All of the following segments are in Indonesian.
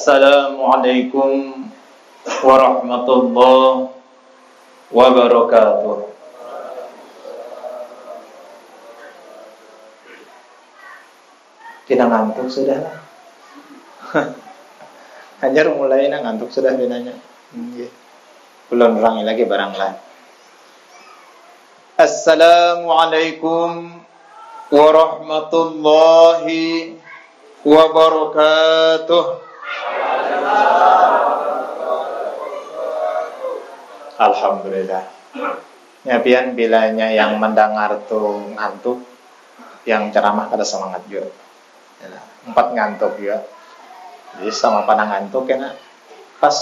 Assalamualaikum warahmatullahi wabarakatuh. Kita ngantuk sudah lah. Hajar mulai ngantuk sudah binanya. Belum rangi lagi barang lain. Assalamualaikum warahmatullahi wabarakatuh. Alhamdulillah. Ya pian bilanya yang mendengar tuh ngantuk, yang ceramah kada semangat juga. Ya, empat ngantuk juga. Jadi sama pada ngantuk ya pas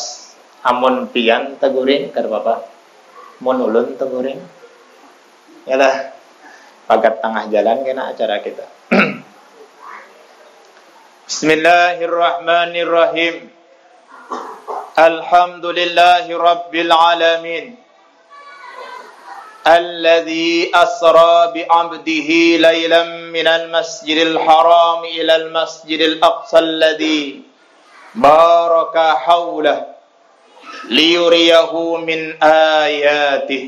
amun pian teguring kada apa mun ulun teguring ya lah pagat tengah jalan kena acara kita Bismillahirrahmanirrahim Alhamdulillahi Rabbil Alamin الذي أسرى بعبده ليلا من المسجد الحرام إلى المسجد الأقصى الذي بارك حوله ليريه من آياته.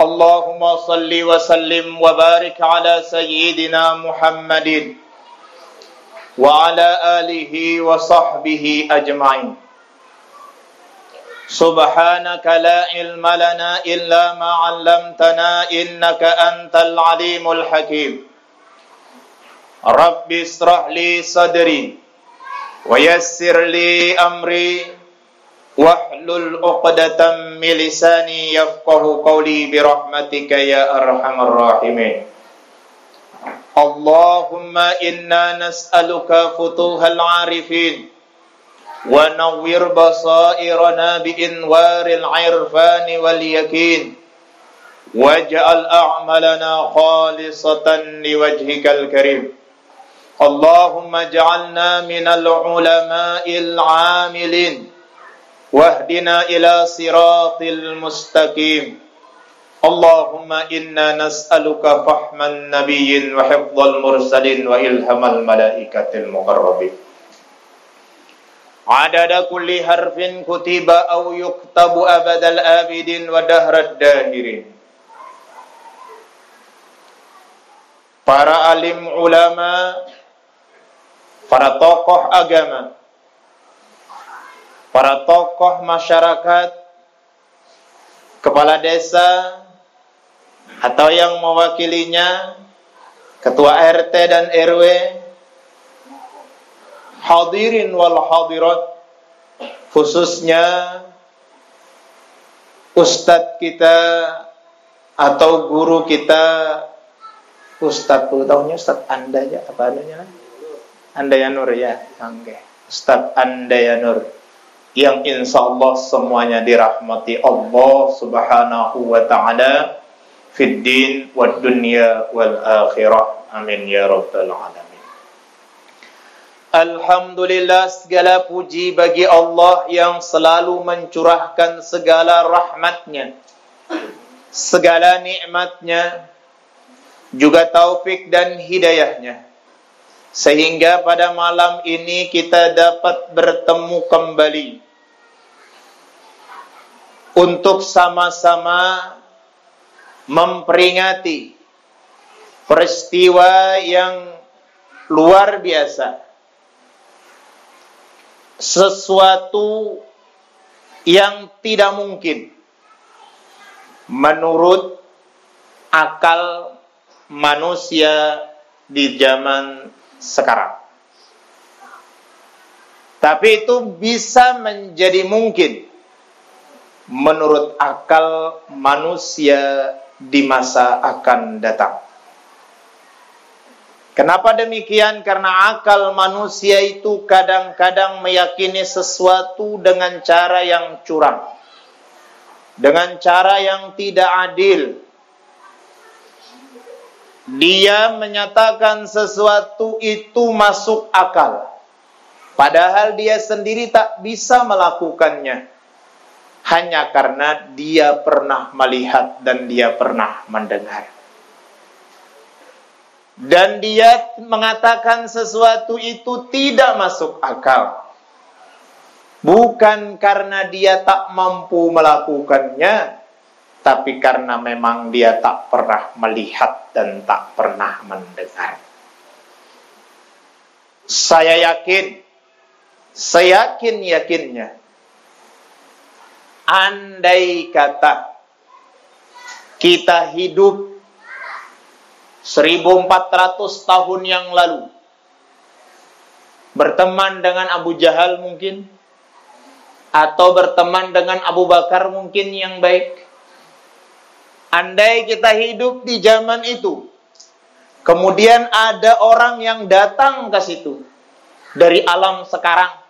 اللهم صل وسلم وبارك على سيدنا محمد وعلى آله وصحبه أجمعين سبحانك لا علم لنا إلا ما علمتنا إنك أنت العليم الحكيم رب اشرح لي صدري ويسر لي أمري واحلل عقدة من لساني يفقه قولي برحمتك يا أرحم الراحمين اللهم إنا نسألك فتوح العارفين ونور بصائرنا بإنوار العرفان واليقين واجعل أعمالنا خالصة لوجهك الكريم. اللهم اجعلنا من العلماء العاملين واهدنا إلى صراط المستقيم. اللهم إنا نسألك فهم النبي وحفظ المرسلين وإلهام الملائكة المقربين عدد كل حرف كتب أو يكتب أبد الآبدين ودهر الداهرين para alim ulama, para tokoh agama, para tokoh masyarakat, kepala desa, atau yang mewakilinya, ketua RT dan RW, hadirin wal hadirat, khususnya ustadz kita atau guru kita. Ustadz perlu tahunya Ustadz Anda aja apa adanya Anda ya Nur ya. Oke. Ustadz Anda ya Nur yang insya Allah semuanya dirahmati Allah subhanahu wa ta'ala fid din wa dunya wal akhirah amin ya rabbal alamin Alhamdulillah segala puji bagi Allah yang selalu mencurahkan segala rahmatnya segala nikmatnya juga taufik dan hidayahnya. Sehingga pada malam ini kita dapat bertemu kembali untuk sama-sama memperingati peristiwa yang luar biasa. Sesuatu yang tidak mungkin menurut akal manusia di zaman sekarang. Tapi itu bisa menjadi mungkin menurut akal manusia di masa akan datang. Kenapa demikian? Karena akal manusia itu kadang-kadang meyakini sesuatu dengan cara yang curang. Dengan cara yang tidak adil dia menyatakan sesuatu itu masuk akal. Padahal dia sendiri tak bisa melakukannya. Hanya karena dia pernah melihat dan dia pernah mendengar. dan dia mengatakan sesuatu itu tidak masuk akal. Bukan karena dia tak mampu melakukannya, tapi karena memang dia tak pernah melihat dan tak pernah mendengar. Saya yakin, saya yakin yakinnya, andai kata kita hidup 1400 tahun yang lalu berteman dengan Abu Jahal mungkin atau berteman dengan Abu Bakar mungkin yang baik andai kita hidup di zaman itu kemudian ada orang yang datang ke situ dari alam sekarang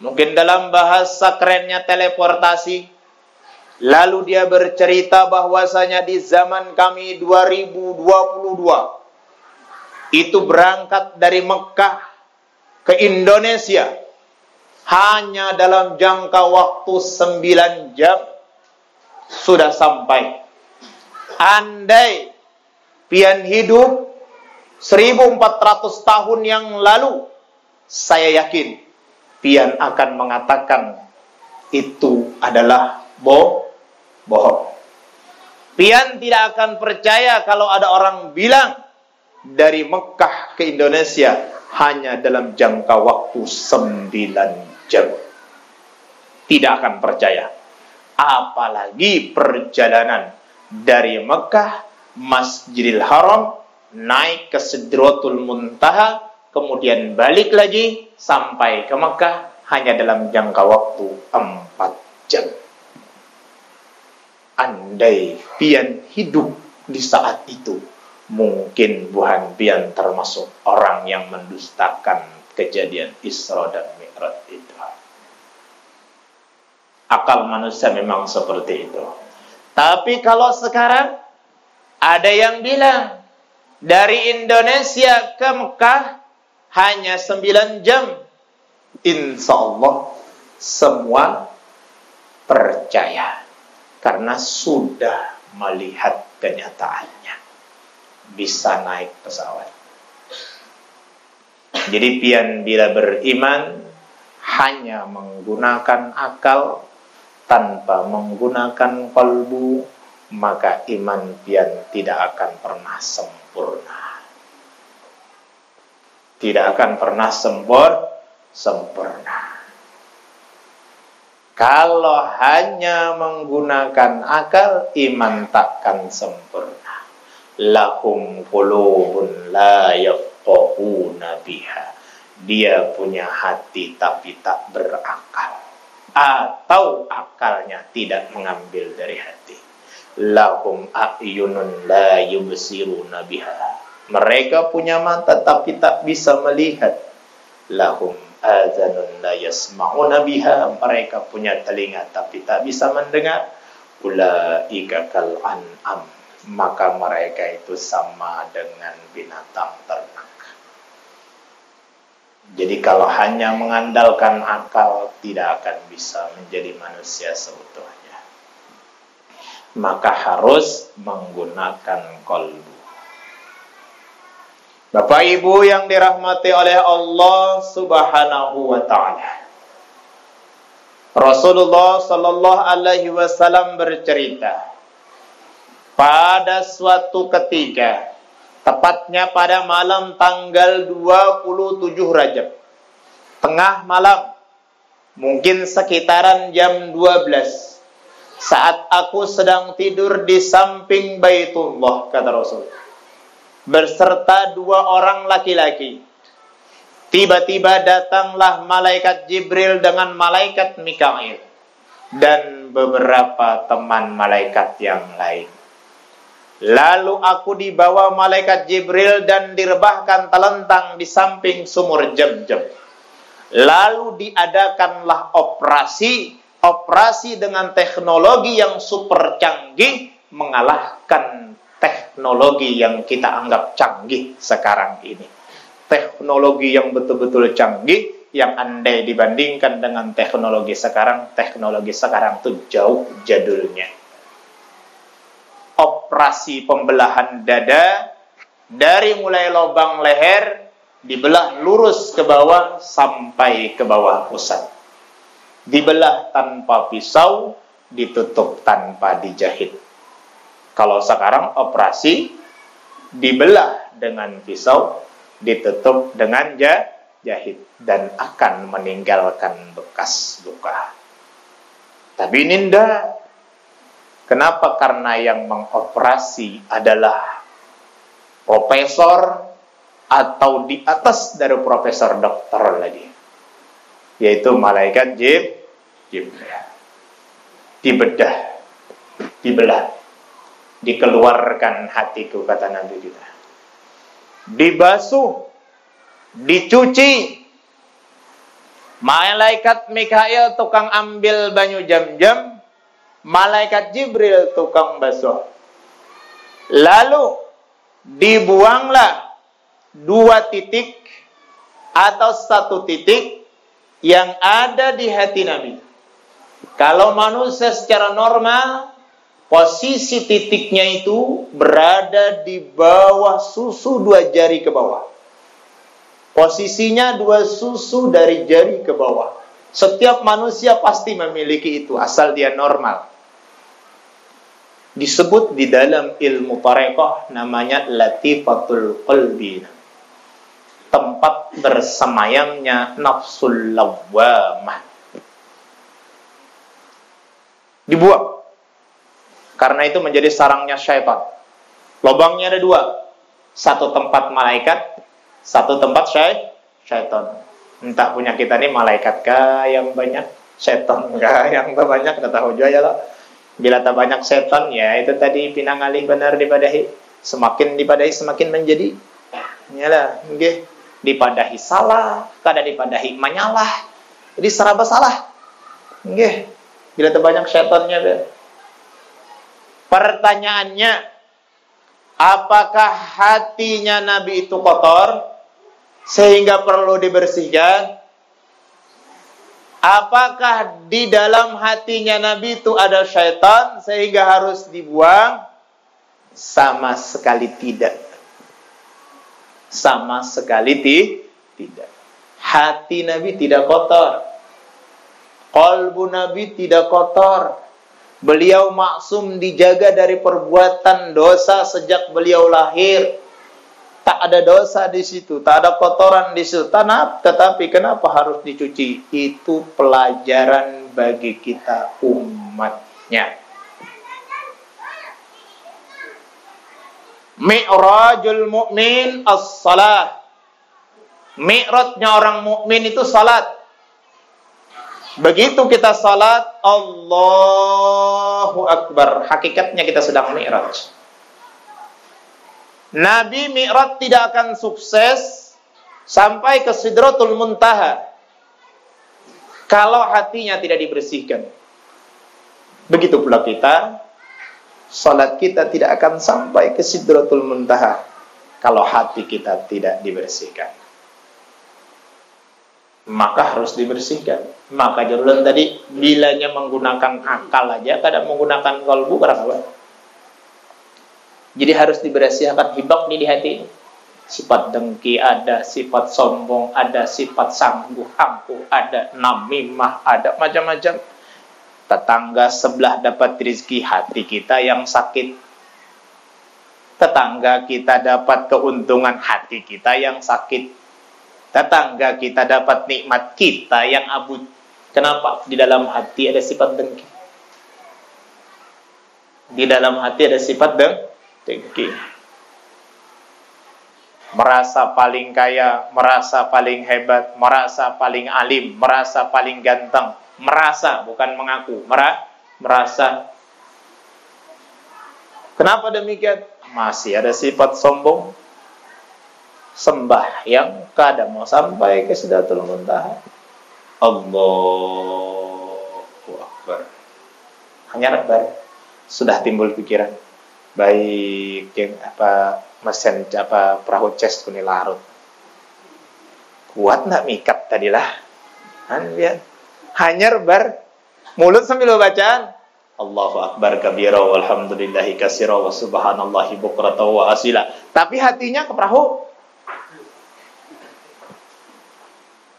mungkin dalam bahasa kerennya teleportasi Lalu dia bercerita bahwasanya di zaman kami 2022 itu berangkat dari Mekah ke Indonesia hanya dalam jangka waktu 9 jam sudah sampai. Andai pian hidup 1400 tahun yang lalu saya yakin pian akan mengatakan itu adalah bohong bohong. Pian tidak akan percaya kalau ada orang bilang dari Mekah ke Indonesia hanya dalam jangka waktu sembilan jam. Tidak akan percaya. Apalagi perjalanan dari Mekah, Masjidil Haram, naik ke Sidratul Muntaha, kemudian balik lagi sampai ke Mekah hanya dalam jangka waktu empat jam andai pian hidup di saat itu, mungkin buhan pian termasuk orang yang mendustakan kejadian Isra dan Mi'raj itu. Akal manusia memang seperti itu. Tapi kalau sekarang ada yang bilang dari Indonesia ke Mekah hanya 9 jam. Insya Allah semua percaya karena sudah melihat kenyataannya. Bisa naik pesawat. Jadi pian bila beriman hanya menggunakan akal tanpa menggunakan kalbu maka iman pian tidak akan pernah sempurna. Tidak akan pernah sempur sempurna. Kalau hanya menggunakan akal, iman takkan sempurna. Lahum qulubun la yafqahuna biha. Dia punya hati tapi tak berakal. Atau akalnya tidak mengambil dari hati. Lahum a'yunun la yubsiruna biha. Mereka punya mata tapi tak bisa melihat. Lahum adhanun la yasma'una biha. Mereka punya telinga tapi tak bisa mendengar. Ulaika kal an'am. Maka mereka itu sama dengan binatang ternak. Jadi kalau hanya mengandalkan akal tidak akan bisa menjadi manusia seutuhnya. Maka harus menggunakan kolbu Bapak Ibu yang dirahmati oleh Allah Subhanahu wa taala. Rasulullah sallallahu alaihi wasallam bercerita pada suatu ketika tepatnya pada malam tanggal 27 Rajab tengah malam mungkin sekitaran jam 12 saat aku sedang tidur di samping Baitullah kata Rasul berserta dua orang laki-laki. Tiba-tiba datanglah malaikat Jibril dengan malaikat Mikail dan beberapa teman malaikat yang lain. Lalu aku dibawa malaikat Jibril dan direbahkan telentang di samping sumur jam-jam. Lalu diadakanlah operasi, operasi dengan teknologi yang super canggih mengalahkan teknologi yang kita anggap canggih sekarang ini. Teknologi yang betul-betul canggih yang andai dibandingkan dengan teknologi sekarang, teknologi sekarang itu jauh jadulnya. Operasi pembelahan dada dari mulai lubang leher dibelah lurus ke bawah sampai ke bawah pusat. Dibelah tanpa pisau, ditutup tanpa dijahit. Kalau sekarang operasi dibelah dengan pisau, ditutup dengan jahit dan akan meninggalkan bekas luka. Tapi ini ndak. Kenapa? Karena yang mengoperasi adalah profesor atau di atas dari profesor dokter lagi. Yaitu malaikat Jib, Jibril. Dibedah, dibelah, dikeluarkan hatiku kata Nabi kita. Dibasuh, dicuci, Malaikat Mikail tukang ambil banyu jam-jam, malaikat Jibril tukang basuh. Lalu dibuanglah dua titik atau satu titik yang ada di hati Nabi. Kalau manusia secara normal, posisi titiknya itu berada di bawah susu dua jari ke bawah. Posisinya dua susu dari jari ke bawah. Setiap manusia pasti memiliki itu asal dia normal. Disebut di dalam ilmu tarekat namanya latifatul qalbi. Tempat bersemayamnya nafsul lawamah. Dibuang. Karena itu menjadi sarangnya syaitan. Lobangnya ada dua. Satu tempat malaikat, satu tempat syai syaitan. Entah punya kita ini malaikat kah yang banyak, setan kah yang banyak, kita tahu juga ya lah. Bila tak banyak setan, ya itu tadi pinang alih benar dipadahi. Semakin dipadahi, semakin menjadi. Yalah, nggih. Dipadahi salah, kada dipadahi menyalah. Jadi seraba salah. Nggih. Bila tak banyak setannya, Pertanyaannya, apakah hatinya Nabi itu kotor? sehingga perlu dibersihkan? Apakah di dalam hatinya Nabi itu ada syaitan sehingga harus dibuang? Sama sekali tidak. Sama sekali tidak. Hati Nabi tidak kotor. Kolbu Nabi tidak kotor. Beliau maksum dijaga dari perbuatan dosa sejak beliau lahir tak ada dosa di situ, tak ada kotoran di situ. Tanah, tetapi kenapa harus dicuci? Itu pelajaran bagi kita umatnya. Mi'rajul mu'min as-salat. Mi'rajnya orang mukmin itu salat. Begitu kita salat, Allahu Akbar. Hakikatnya kita sedang mi'raj. Nabi Mi'raj tidak akan sukses sampai ke Sidratul Muntaha kalau hatinya tidak dibersihkan. Begitu pula kita, salat kita tidak akan sampai ke Sidratul Muntaha kalau hati kita tidak dibersihkan. Maka harus dibersihkan. Maka jalan tadi bilanya menggunakan akal aja, kadang menggunakan kalbu berapa? Jadi harus diberasiakan hibak nih di hati Sifat dengki ada, sifat sombong ada, sifat sanggup angkuh ada, namimah ada, macam-macam. Tetangga sebelah dapat rezeki hati kita yang sakit. Tetangga kita dapat keuntungan hati kita yang sakit. Tetangga kita dapat nikmat kita yang abut. Kenapa? Di dalam hati ada sifat dengki. Di dalam hati ada sifat dengki tinggi. Merasa paling kaya, merasa paling hebat, merasa paling alim, merasa paling ganteng. Merasa, bukan mengaku. merasa. Kenapa demikian? Masih ada sifat sombong. Sembah yang kadang mau sampai ke Sidatul Muntaha. Allahu Akbar. Hanya bar sudah timbul pikiran. Baik yang apa mesin apa perahu chest kuni larut. Kuat nak mikat tadilah. Kan lihat. Hanya bar mulut sambil bacaan. Allahu akbar kabira walhamdulillahi kasira wa subhanallahi bukrata wa asila. Tapi hatinya ke perahu.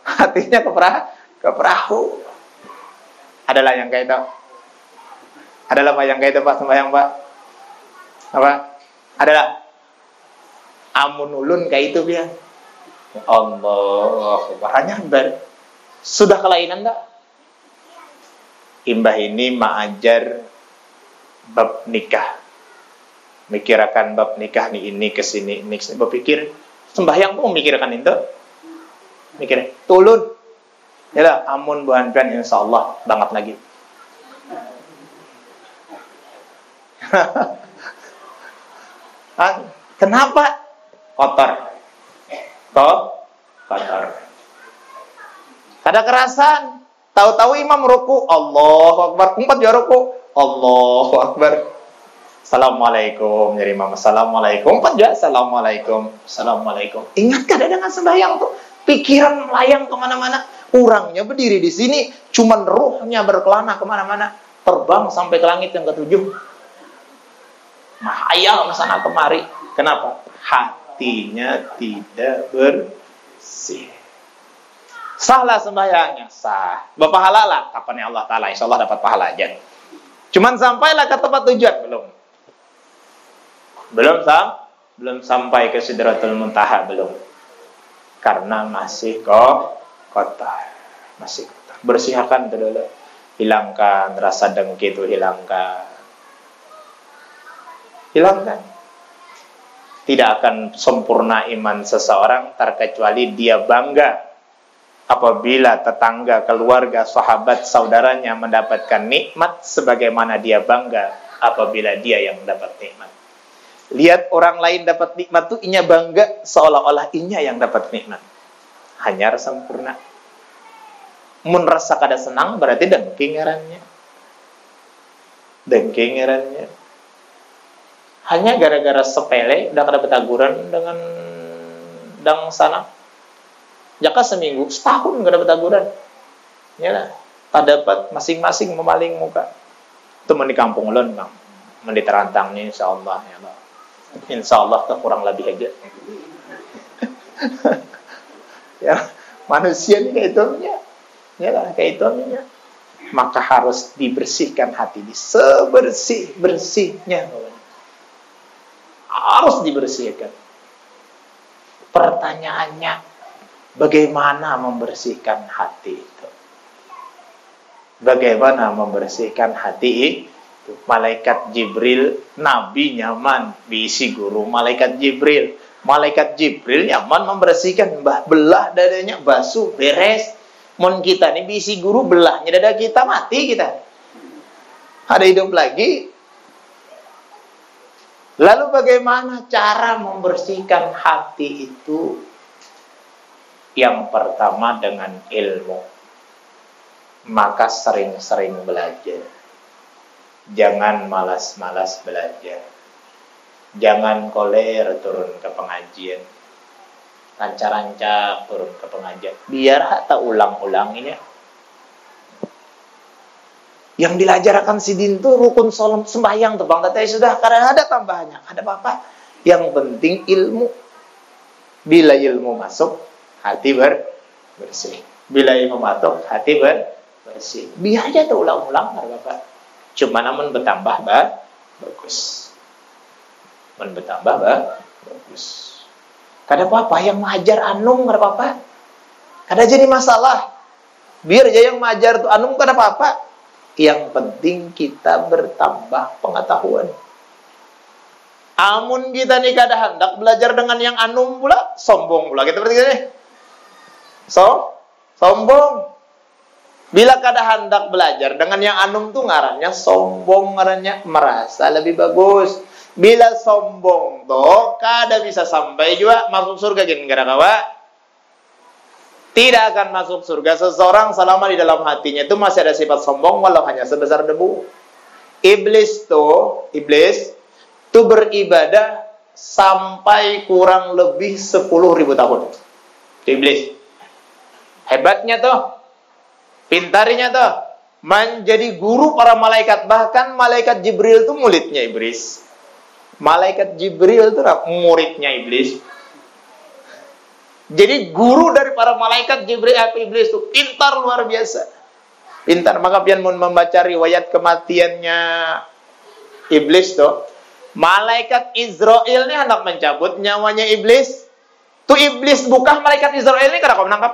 Hatinya ke perahu, ke perahu. Adalah yang kayak itu. Adalah yang kayak itu Pak sembahyang Pak? Apa? Adalah amun ulun kayak itu dia. Allah, hanya ber. Sudah kelainan enggak? Imbah ini mengajar bab nikah. Mikirkan bab nikah nih ini ke sini, ini ke sini. Berpikir sembahyang pun memikirkan itu. Mikir, tulun. Ya lah, amun buhan pian insya Allah banget lagi. Kenapa? Kotor. Kotor. Kotor. Ada kerasan. Tahu-tahu imam ruku, Allahu Akbar. Empat ya ruku, Allahu Akbar. Assalamualaikum, jadi imam. Assalamualaikum. Empat ya, Assalamualaikum. Assalamualaikum. Ingat kada dengan sembahyang tuh? Pikiran melayang ke mana-mana. Orangnya berdiri di sini, cuman ruhnya berkelana ke mana-mana. Terbang sampai ke langit yang ketujuh. Mahayal sana kemari. Kenapa? Hatinya tidak bersih. Sahlah sembahyangnya, sah. Berpahala lah, kapan ya Allah Ta'ala, insya Allah dapat pahala aja. Cuman sampailah ke tempat tujuan, belum. Belum sam, belum sampai ke Sidratul Muntaha, belum. Karena masih kok kotor. Masih kotor. Bersihkan. Hilangkan rasa dengki itu, hilangkan. Hilangkan. Tidak akan sempurna iman seseorang terkecuali dia bangga apabila tetangga, keluarga, sahabat, saudaranya mendapatkan nikmat sebagaimana dia bangga apabila dia yang mendapat nikmat. Lihat orang lain dapat nikmat tuh inya bangga seolah-olah inya yang dapat nikmat. Hanya sempurna. Mun rasa kada senang berarti dengki ngarannya. Dengki ngarannya. Hanya gara-gara sepele udah kada betaguran dengan dang sana Jaka seminggu, setahun nggak dapat taguran. Ya lah. Tak dapat masing-masing memaling muka. Teman di kampung lon, bang. Mandi terantangnya, insya Allah. Ya Allah. Insya Allah kurang lebih aja. ya, manusia ini itu Ya lah, kayak itu Maka harus dibersihkan hati ini. Sebersih-bersihnya. Harus dibersihkan. Pertanyaannya, Bagaimana membersihkan hati itu? Bagaimana membersihkan hati itu? Malaikat Jibril, Nabi nyaman, bisi guru Malaikat Jibril. Malaikat Jibril nyaman membersihkan, belah dadanya, basuh, beres. Mon kita nih bisi guru belahnya dada kita mati kita. Ada hidup lagi. Lalu bagaimana cara membersihkan hati itu? Yang pertama dengan ilmu. Maka sering-sering belajar. Jangan malas-malas belajar. Jangan koler turun ke pengajian. Rancak-rancak turun ke pengajian. Biar hatta ulang-ulang ini. Yang dilajarkan si din tuh rukun solam sembahyang tuh bang. Tapi sudah karena ada tambahannya. Ada apa-apa. Yang penting ilmu. Bila ilmu masuk, hati ber bersih. Bila ilmu matok, hati ber bersih. Biar aja tuh ulang-ulang, Bapak. Cuma namun bertambah bah, bagus. Men bertambah bah, bagus. Kada apa-apa yang mengajar anum kada apa-apa. Kada jadi masalah. Biar aja yang mengajar tuh anum kada apa-apa. Yang penting kita bertambah pengetahuan. Amun kita nih kada hendak belajar dengan yang anum pula, sombong pula. Kita berarti nih. So, sombong. Bila kada hendak belajar dengan yang anum tuh ngarannya sombong ngarannya merasa lebih bagus. Bila sombong tuh kada bisa sampai juga masuk surga gini gara kawa. Tidak akan masuk surga seseorang selama di dalam hatinya itu masih ada sifat sombong walau hanya sebesar debu. Iblis tuh, iblis tuh beribadah sampai kurang lebih 10 ribu tahun. Iblis. Hebatnya tuh. Pintarnya tuh. menjadi guru para malaikat. Bahkan malaikat Jibril itu muridnya iblis. Malaikat Jibril itu muridnya iblis. Jadi guru dari para malaikat Jibril atau iblis itu pintar luar biasa. Pintar. Maka pian membaca riwayat kematiannya iblis tuh. Malaikat Israel ini hendak mencabut nyawanya iblis. Tuh iblis buka malaikat Israel ini karena kau menangkap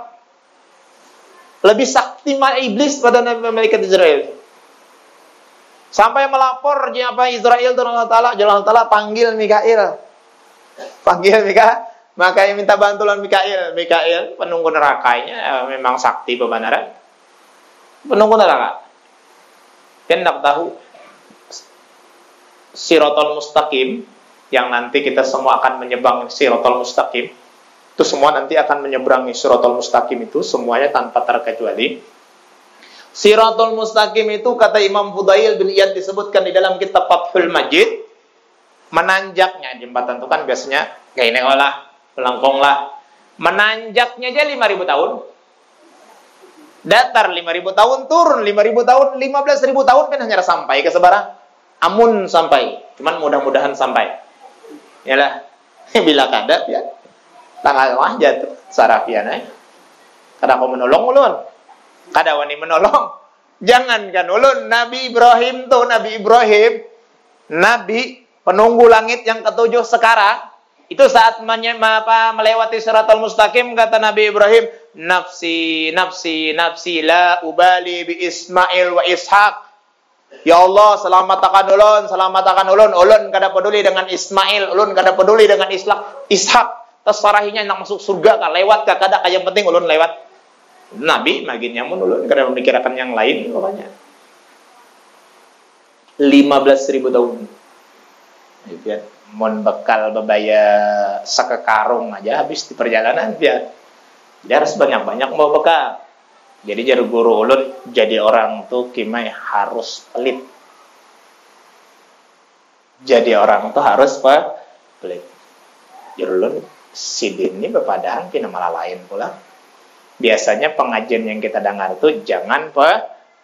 lebih sakti iblis pada malaikat Israel. Sampai melapor apa Israel dan Allah Taala, Allah Taala panggil Mikail. Panggil Mikail, maka yang minta bantuan Mikail. Mikail penunggu nerakanya ya, memang sakti pembenaran. Penunggu neraka. Kan nak tahu sirotol mustaqim yang nanti kita semua akan menyebang sirotol mustaqim itu semua nanti akan menyeberangi siratul mustaqim itu semuanya tanpa terkecuali. Siratul mustaqim itu kata Imam Fudail bin Iyad disebutkan di dalam kitab Fathul Majid menanjaknya jembatan itu kan biasanya kayak ini lah, pelangkong lah. Menanjaknya aja 5000 tahun. Datar 5000 tahun, turun 5000 tahun, 15000 tahun kan hanya sampai ke sebarang. Amun sampai, cuman mudah-mudahan sampai. Yalah, bila kada ya tanggal aja tuh sarapian eh. Kada kau menolong ulun. Kada wani menolong. Jangan kan ulun Nabi Ibrahim tuh Nabi Ibrahim Nabi penunggu langit yang ketujuh sekarang itu saat apa, melewati siratal mustaqim kata Nabi Ibrahim nafsi nafsi nafsi la ubali bi Ismail wa Ishaq Ya Allah, selamatkan ulun, selamatkan ulun. Ulun kada peduli dengan Ismail, ulun kada peduli dengan Ishak. Ishak tasarahinya nak masuk surga kah lewat kah kada yang penting ulun lewat nabi maginya mun ulun kada memikirkan yang lain pokoknya. 15 ribu tahun ya mon bekal bebaya sekekarung aja habis di perjalanan dia dia harus banyak-banyak mau bekal. Jadi jadi guru ulun jadi orang tuh kimai harus pelit. Jadi orang tuh harus apa pelit. Jadi ulun sidin ini bepadaan pina malah lain pula. Biasanya pengajian yang kita dengar itu jangan pe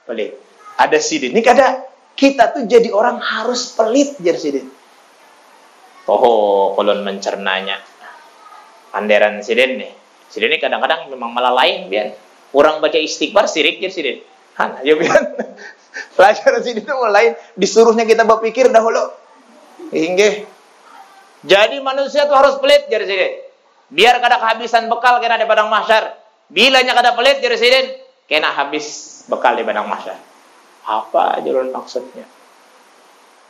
pelit. Ada sidin ini kada kita tuh jadi orang harus pelit jadi sidin. Oh, kolon mencernanya. Anderan sidin nih. Sidin ini kadang-kadang memang malah lain biar. Orang baca istighfar sirik jadi sidin. Han, ayo biar. Pelajaran sidin itu mulai disuruhnya kita berpikir dahulu. Hingga jadi manusia itu harus pelit jadi sini. Biar kada kehabisan bekal kena di padang mahsyar. Bilanya kada pelit jadi sini, kena habis bekal di padang mahsyar. Apa jalur maksudnya?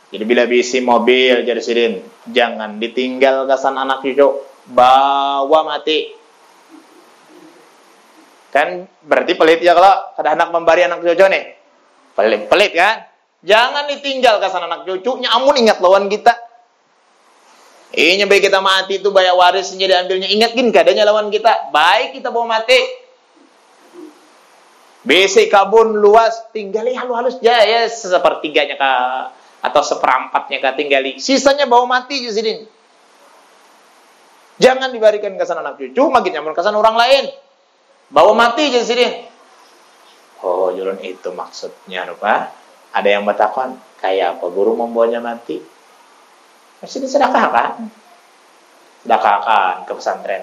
Jadi bila bisi mobil jadi sini, jangan ditinggal kesan anak cucu, bawa mati. Kan berarti pelit ya kalau kada anak membari anak cucu nih. Pelit, pelit kan? Jangan ditinggal kesan anak cucunya. Amun ingat lawan kita ini baik kita mati itu bayar warisnya diambilnya. Ingat gin keadaannya lawan kita. Baik kita bawa mati. Besi kabun luas tinggali halus-halus ya ya sepertiganya ka atau seperampatnya ka tinggali. Sisanya bawa mati di sini. Jangan diberikan ke sana anak cucu, makin nyaman ke sana orang lain. Bawa mati di sini. Oh, jalan itu maksudnya lupa. Ada yang bertakon, kayak apa guru membawanya mati? Mesti disedekahkan. Sedekahkan ke pesantren.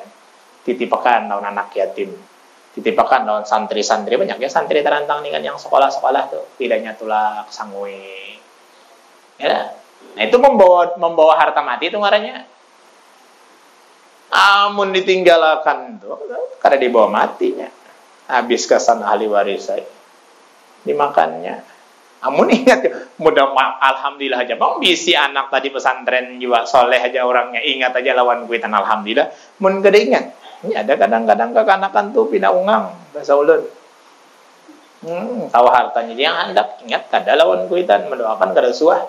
Titipakan lawan anak yatim. Titipakan lawan santri-santri. Banyak ya santri terantang dengan yang sekolah-sekolah tuh. Tidaknya tulak sangwe. Ya. Nah itu membawa membawa harta mati itu ngaranya. Amun ditinggalkan tuh karena dibawa matinya. Habis kesan ahli waris saya. Dimakannya. Amun ingat mudah alhamdulillah aja. Bang bisi anak tadi pesantren juga soleh aja orangnya. Ingat aja lawan kuitan alhamdulillah. Mun gede ingat? Ini ada kadang-kadang kekanakan tuh pindah ungang bahasa ulun hmm, tahu hartanya. Dia hendak ingat kada lawan kuitan mendoakan kada suah.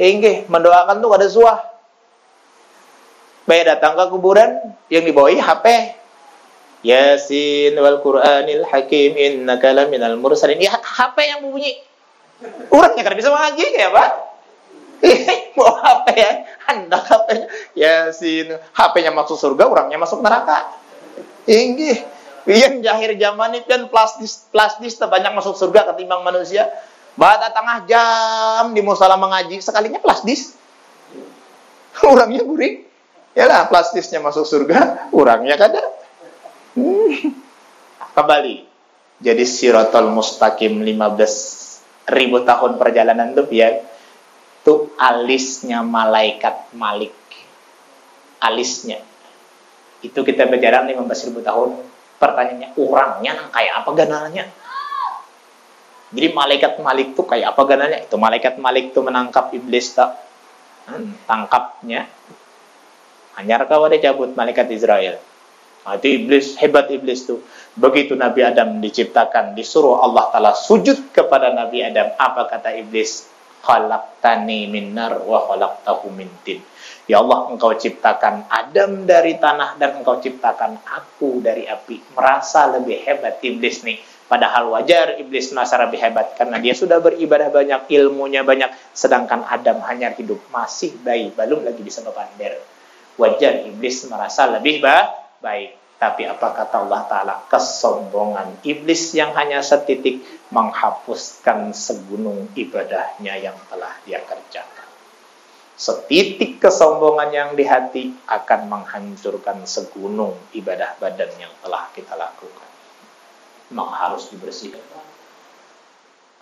Inggih, mendoakan tuh kada suah. Baik datang ke kuburan yang dibawahi HP Yasin wal Qur'anil Hakim innaka laminal mursalin. Ya HP yang bunyi Urutnya kan bisa mengaji ya Pak. Mau HP ya, anda HP-nya. Ya si HP-nya masuk surga, orangnya masuk neraka. Inggih. Yang jahir zaman itu kan plastis plastis terbanyak masuk surga ketimbang manusia. Bata tengah jam di musola mengaji sekalinya plastis. Orangnya guring. Ya lah plastisnya masuk surga, orangnya kada. Hmm. Kembali. Jadi sirotol mustaqim 15 ribu tahun perjalanan tuh ya itu alisnya malaikat Malik. Alisnya. Itu kita berjalan 15 ribu tahun. Pertanyaannya, orangnya kayak apa ganalnya? Jadi malaikat Malik tuh kayak apa ganalnya? Itu malaikat Malik tuh menangkap iblis tak? Hmm, tangkapnya. Hanya kau ada cabut malaikat Israel. Nah, itu iblis, hebat iblis tuh. Begitu Nabi Adam diciptakan, disuruh Allah Ta'ala sujud kepada Nabi Adam. Apa kata iblis? Khalaqtani min nar wa khalaqtahu min tin. Ya Allah, engkau ciptakan Adam dari tanah dan engkau ciptakan aku dari api. Merasa lebih hebat iblis nih. Padahal wajar iblis merasa lebih hebat karena dia sudah beribadah banyak, ilmunya banyak, sedangkan Adam hanya hidup masih bayi, belum lagi bisa berpander. Wajar iblis merasa lebih baik. Tapi apa kata Allah Ta'ala? Kesombongan iblis yang hanya setitik menghapuskan segunung ibadahnya yang telah dia kerjakan. Setitik kesombongan yang di hati akan menghancurkan segunung ibadah badan yang telah kita lakukan memang harus dibersihkan.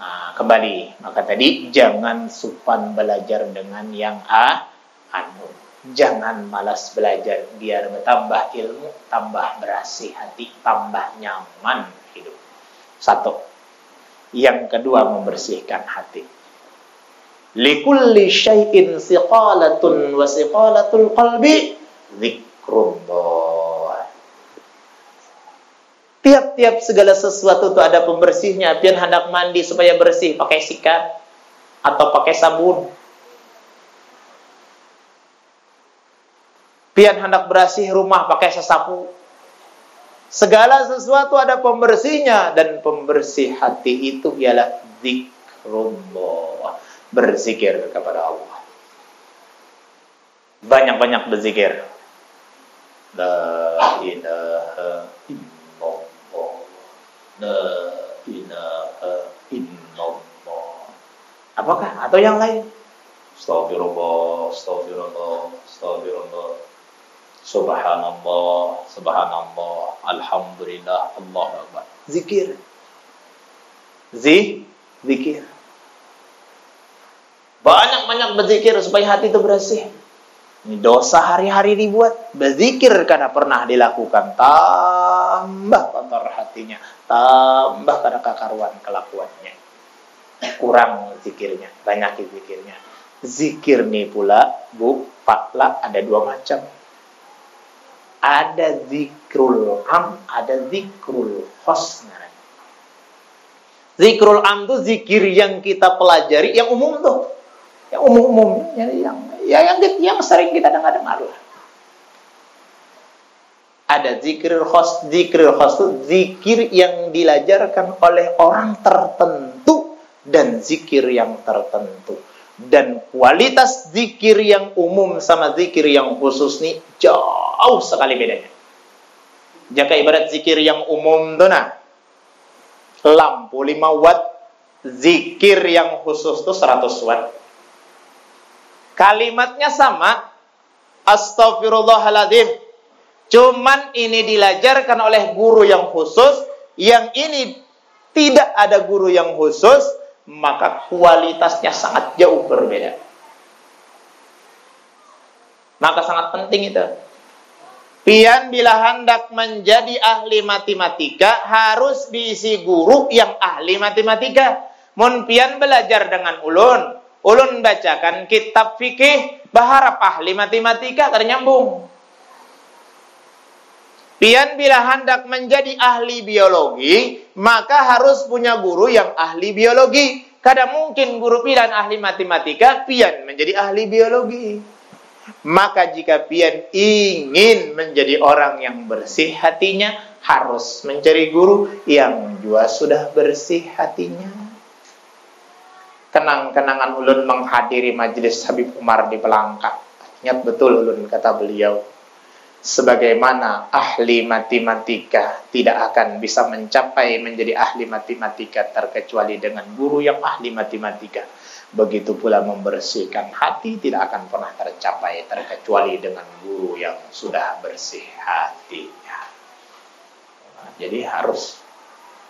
Nah, kembali, maka tadi jangan supan belajar dengan yang a anu. Jangan malas belajar biar bertambah ilmu, tambah bersih hati, tambah nyaman hidup. Satu. Yang kedua membersihkan hati. Likulli syai'in siqalatun wa siqalatul qalbi zikrullah. Tiap-tiap segala sesuatu itu ada pembersihnya. Pian hendak mandi supaya bersih, pakai sikat atau pakai sabun. Pian hendak bersih rumah pakai sesapu. Segala sesuatu ada pembersihnya dan pembersih hati itu ialah zikrullah. Berzikir kepada Allah. Banyak-banyak berzikir. La ilaha illallah La ilaha illallah. Apakah? Atau yang lain? Astagfirullah, astagfirullah, astagfirullah. Subhanallah, subhanallah, alhamdulillah, Allah Akbar. Zikir. Zi, zikir. Banyak-banyak berzikir supaya hati itu bersih. Ini dosa hari-hari dibuat. Berzikir karena pernah dilakukan. Tambah kotor hatinya. Tambah karena kakaruan kelakuannya. Kurang zikirnya. Banyak zikirnya. Zikir nih pula, bu, pakla ada dua macam. Ada zikrul am, ada zikrul khos. Zikrul am itu zikir yang kita pelajari, yang umum tuh. Yang umum-umum, yang, yang ya yang yang sering kita dengar-dengar lah. Ada zikir khos, zikir khos itu zikir yang dilajarkan oleh orang tertentu dan zikir yang tertentu. Dan kualitas zikir yang umum sama zikir yang khusus nih jauh sekali bedanya. Jika ibarat zikir yang umum tuh nah, lampu 5 watt, zikir yang khusus tuh 100 watt. Kalimatnya sama. Astagfirullahaladzim. Cuman ini dilajarkan oleh guru yang khusus. Yang ini tidak ada guru yang khusus. Maka kualitasnya sangat jauh berbeda. Maka sangat penting itu. Pian bila hendak menjadi ahli matematika harus diisi guru yang ahli matematika. Mun pian belajar dengan ulun, ulun bacakan kitab fikih berharap ahli matematika ternyambung. Pian bila hendak menjadi ahli biologi, maka harus punya guru yang ahli biologi. Kadang mungkin guru pian ahli matematika, pian menjadi ahli biologi. Maka jika pian ingin menjadi orang yang bersih hatinya, harus mencari guru yang juga sudah bersih hatinya kenang-kenangan ulun menghadiri majelis Habib Umar di Pelangka. Ingat betul ulun kata beliau. Sebagaimana ahli matematika tidak akan bisa mencapai menjadi ahli matematika terkecuali dengan guru yang ahli matematika. Begitu pula membersihkan hati tidak akan pernah tercapai terkecuali dengan guru yang sudah bersih hatinya. Jadi harus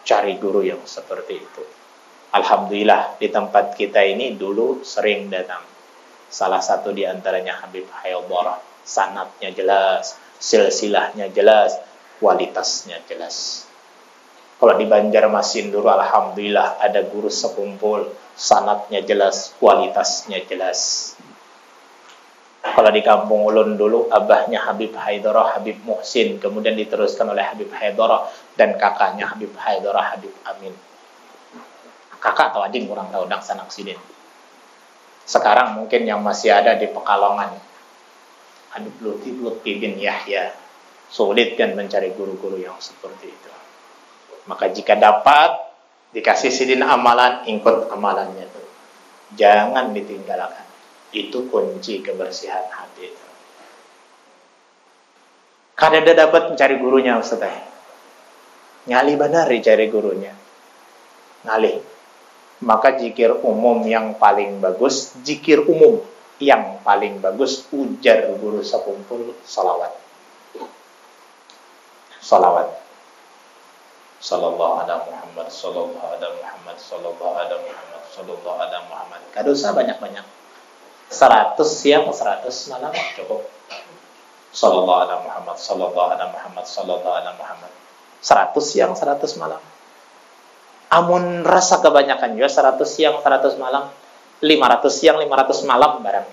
cari guru yang seperti itu. Alhamdulillah di tempat kita ini dulu sering datang. Salah satu di antaranya Habib Hayalbarah sanatnya jelas, silsilahnya jelas, kualitasnya jelas. Kalau di Banjarmasin dulu alhamdulillah ada guru sekumpul, sanatnya jelas, kualitasnya jelas. Kalau di kampung Ulun dulu abahnya Habib Haidarah, Habib Muhsin, kemudian diteruskan oleh Habib Haidarah dan kakaknya Habib Haidarah, Habib Amin. Kakak atau adik kurang tahu dang sanak sidin. Sekarang mungkin yang masih ada di Pekalongan Habib Lutfi, Lutfi bin Yahya. Sulit kan mencari guru-guru yang seperti itu. Maka jika dapat dikasih sidin amalan, ikut amalannya itu. Jangan ditinggalkan. Itu kunci kebersihan hati itu. Kada ada dapat mencari gurunya Ustaz. Ngali benar dicari gurunya. Ngali. Maka jikir umum yang paling bagus, jikir umum yang paling bagus ujar guru sekumpul salawat. Salawat. Sallallahu ala Muhammad sallallahu ala Muhammad sallallahu ala Muhammad sallallahu ala Muhammad. Usah banyak-banyak. 100 siang 100 malam cukup. Sallallahu ala Muhammad sallallahu ala Muhammad sallallahu ala Muhammad. 100 siang 100 malam. Amun rasa kebanyakan juga 100 siang 100 malam 500 siang 500 malam barang.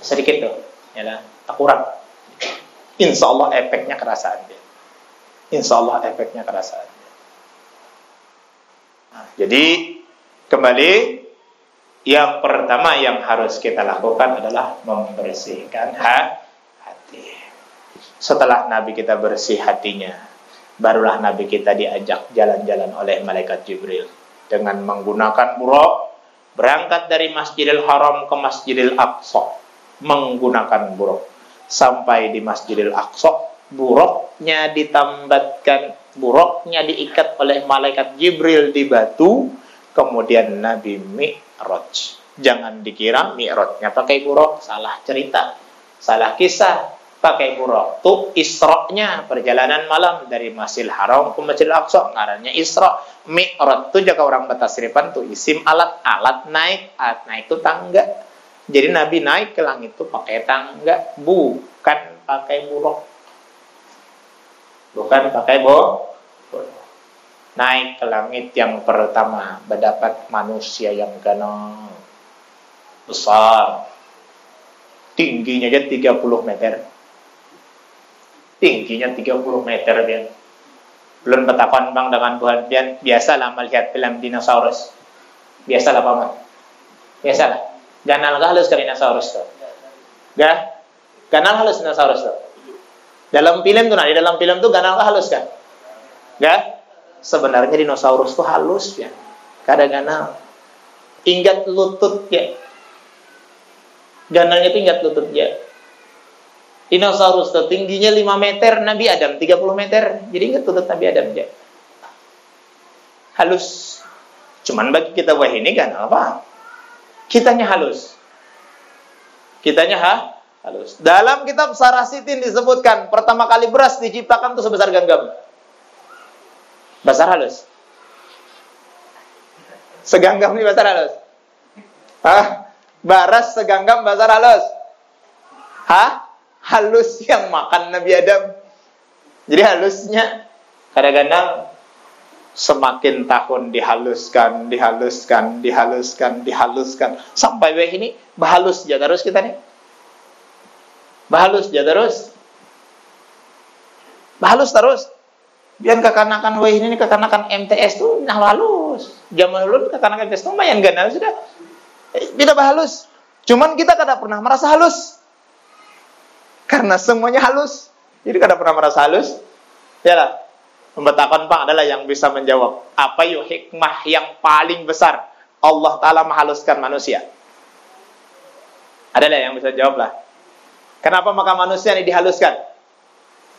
Sedikit tuh ya lah tak kurang. Insya Allah efeknya kerasa dia. Insya Allah efeknya kerasa dia. Nah, jadi kembali yang pertama yang harus kita lakukan adalah membersihkan hati. Setelah Nabi kita bersih hatinya barulah Nabi kita diajak jalan-jalan oleh malaikat Jibril dengan menggunakan buruk berangkat dari Masjidil Haram ke Masjidil Aqsa menggunakan buruk. Sampai di Masjidil Aqsa buruknya ditambatkan buruknya diikat oleh malaikat Jibril di batu kemudian Nabi Mi'raj. Jangan dikira Mi'rajnya pakai buruk salah cerita salah kisah pakai buruk. Tuh Isra-nya perjalanan malam dari Masjidil Haram ke Masjidil Aqsa ngarannya Isra. Mi'raj tuh jaga orang Batasripan tuh isim alat alat naik alat naik itu tangga. Jadi Nabi naik ke langit tuh pakai tangga, bukan pakai buruk. Bukan pakai buruk. Naik ke langit yang pertama mendapat manusia yang ganang besar tingginya aja 30 meter tingginya 30 meter dia. Belum petakon bang dengan Tuhan dia biasalah melihat film dinosaurus. Biasalah paman. Biasalah. Ganal halus ke dinosaurus tuh. Gak? Ganal halus dinosaurus tuh. Dalam film tuh, nah di dalam film tuh ganal halus kan? Gak? Sebenarnya dinosaurus tuh halus ya. Kada ganal. Ingat lutut ya. Ganalnya tuh ingat lutut ya Dinosaurus itu tingginya 5 meter, Nabi Adam 30 meter. Jadi ingat tutup Nabi Adam aja. Halus. Cuman bagi kita wah ini kan apa? Kitanya halus. Kitanya ha? halus. Dalam kitab Sarasitin disebutkan pertama kali beras diciptakan itu sebesar genggam. Besar halus. Seganggam ini besar halus. Hah? Baras seganggam besar halus. Hah? Halus yang makan Nabi Adam. Jadi halusnya kadang-kadang semakin tahun dihaluskan, dihaluskan, dihaluskan, dihaluskan sampai weh ini bahalus aja terus kita nih. Bahalus aja terus. Bahalus terus. Biar kekanakan weh ini kekanakan MTS tuh nah halus. Zaman dulu kekanakan MTS tuh lumayan ganal sudah. Tidak bahalus. Cuman kita kada pernah merasa halus. Karena semuanya halus. Jadi kada pernah merasa halus. Ya lah. Pembetakan Pak adalah yang bisa menjawab. Apa yuk hikmah yang paling besar Allah Ta'ala menghaluskan manusia? Adalah yang bisa jawab lah. Kenapa maka manusia ini dihaluskan?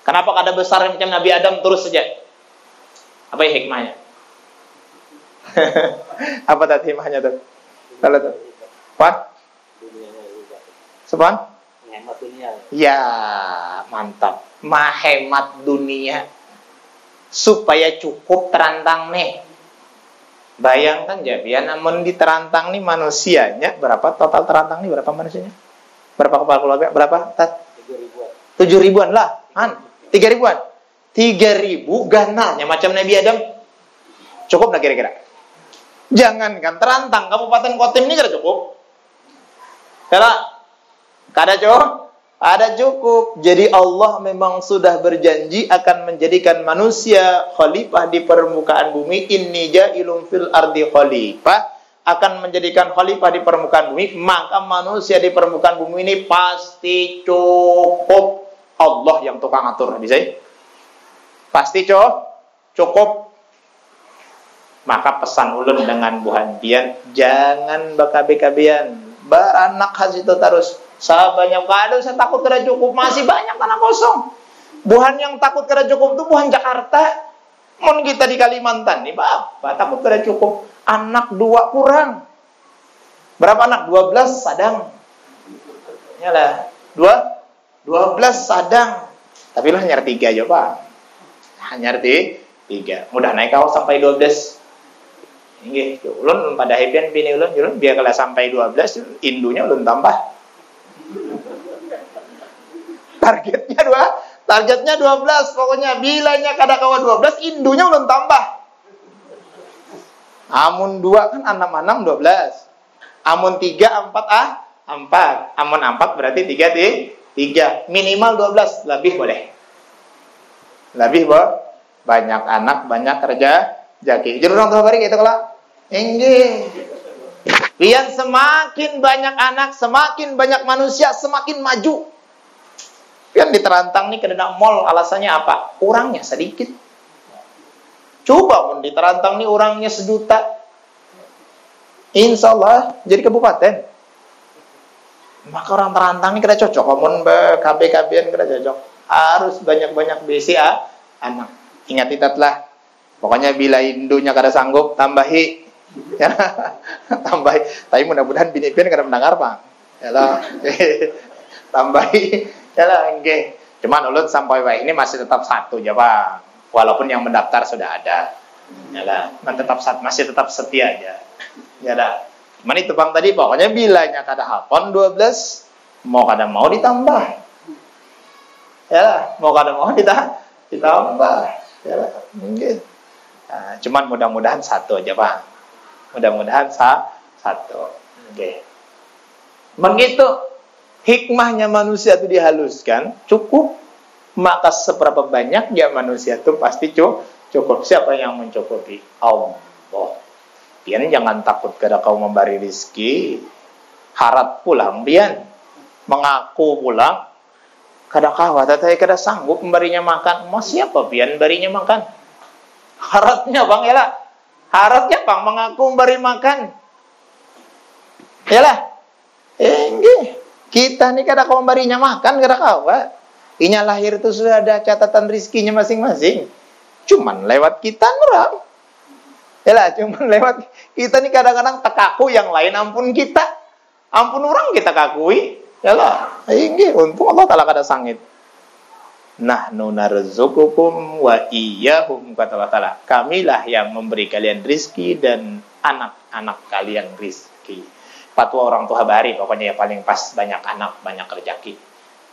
Kenapa kada besar macam Nabi Adam terus saja? Apa ya hikmahnya? Apa tadi hikmahnya tuh? Kalau tuh. Apa? Sepan? Hemat dunia. Ya, mantap. Mahemat dunia. Supaya cukup terantang nih. Bayangkan ya, biar namun diterantang nih manusianya berapa total terantang nih berapa manusianya? Berapa kepala keluarga? Berapa? Tat? Tiga ribuan. Tujuh ribuan lah, an? Tiga ribuan? Tiga ribu ganalnya macam Nabi Adam. Cukup nggak kira-kira? Jangankan terantang Kabupaten Kotim ini kada cukup. Kada, kada cukup. Ada cukup. Jadi Allah memang sudah berjanji akan menjadikan manusia khalifah di permukaan bumi. Inni ja'ilum fil ardi khalifah. Akan menjadikan khalifah di permukaan bumi. Maka manusia di permukaan bumi ini pasti cukup. Allah yang tukang atur. Bisa Pasti cukup. Cukup. Maka pesan ulun dengan buhan pian, jangan bakabe-kabean. Hasil itu terus banyak kado saya takut kada cukup, masih banyak tanah kosong. Buhan yang takut kada cukup itu buhan Jakarta. Mon kita di Kalimantan nih, Bapak takut kada cukup. Anak dua kurang. Berapa anak? Dua belas sadang. Yalah, dua dua belas sadang. Tapi lah hanya tiga aja, Pak. Hanya tiga. Mudah naik kau sampai dua belas. Ini, ulun pada happy bini ulun, ulun biar kalau sampai dua belas, indunya ulun tambah targetnya dua targetnya 12 pokoknya bilanya kada kawan 12 indunya belum tambah. Amun dua kan enam enam 12 amun tiga empat ah empat. Amun empat berarti tiga tiga. Minimal 12 lebih boleh. Lebih bo banyak anak banyak kerja jadi orang tua bari gitu kalau enggih Biar semakin banyak anak, semakin banyak manusia, semakin maju. Kan diterantang nih ke dalam mall alasannya apa? Orangnya sedikit. Coba pun diterantang nih orangnya sejuta. Insya Allah jadi kabupaten. Maka orang terantang ini kita cocok. Kamu KB KBN kita cocok. Harus banyak-banyak BCA anak. Ingat itatlah. Pokoknya bila indunya kada sanggup tambahi ya. Tambahi. Tapi mudah-mudahan bini pian kada mendengar bang. Ya tambahi. Ya lah enggak cuman ulut sampai wah ini masih tetap satu ya bang. Walaupun yang mendaftar sudah ada. Ya lah. Tetap masih tetap setia aja. Ya lah. Cuman itu bang tadi pokoknya bilanya kada hapon 12 mau kada mau ditambah. Ya lah. Mau kada mau ditambah ditambah. Ya lah. Enggak nah, cuman mudah-mudahan satu aja bang mudah-mudahan sa satu. Oke. Okay. begitu hikmahnya manusia itu dihaluskan cukup. Maka seberapa banyak ya manusia itu pasti cukup cukup. Siapa yang mencukupi? Allah. Pian jangan takut kada kau memberi rizki harap pulang pian mengaku pulang. Kada kawat tapi kada sanggup memberinya makan. Mau siapa pian berinya makan? Harapnya bang ya harapnya bang mengaku memberi makan ya lah eh, kita nih kada kau memberinya makan kada kawa. Inya lahir itu sudah ada catatan rizkinya masing-masing. Cuman lewat kita nurang. Yalah, cuman lewat kita nih kadang-kadang tekaku yang lain ampun kita. Ampun orang kita kakui. Yalah, ini untung Allah taala kada sangit. Nah, narzukukum wa iyyahum kata Allah Ta'ala. Kamilah yang memberi kalian rizki dan anak-anak kalian rizki. Fatwa orang tua bahari pokoknya ya paling pas banyak anak banyak rezeki.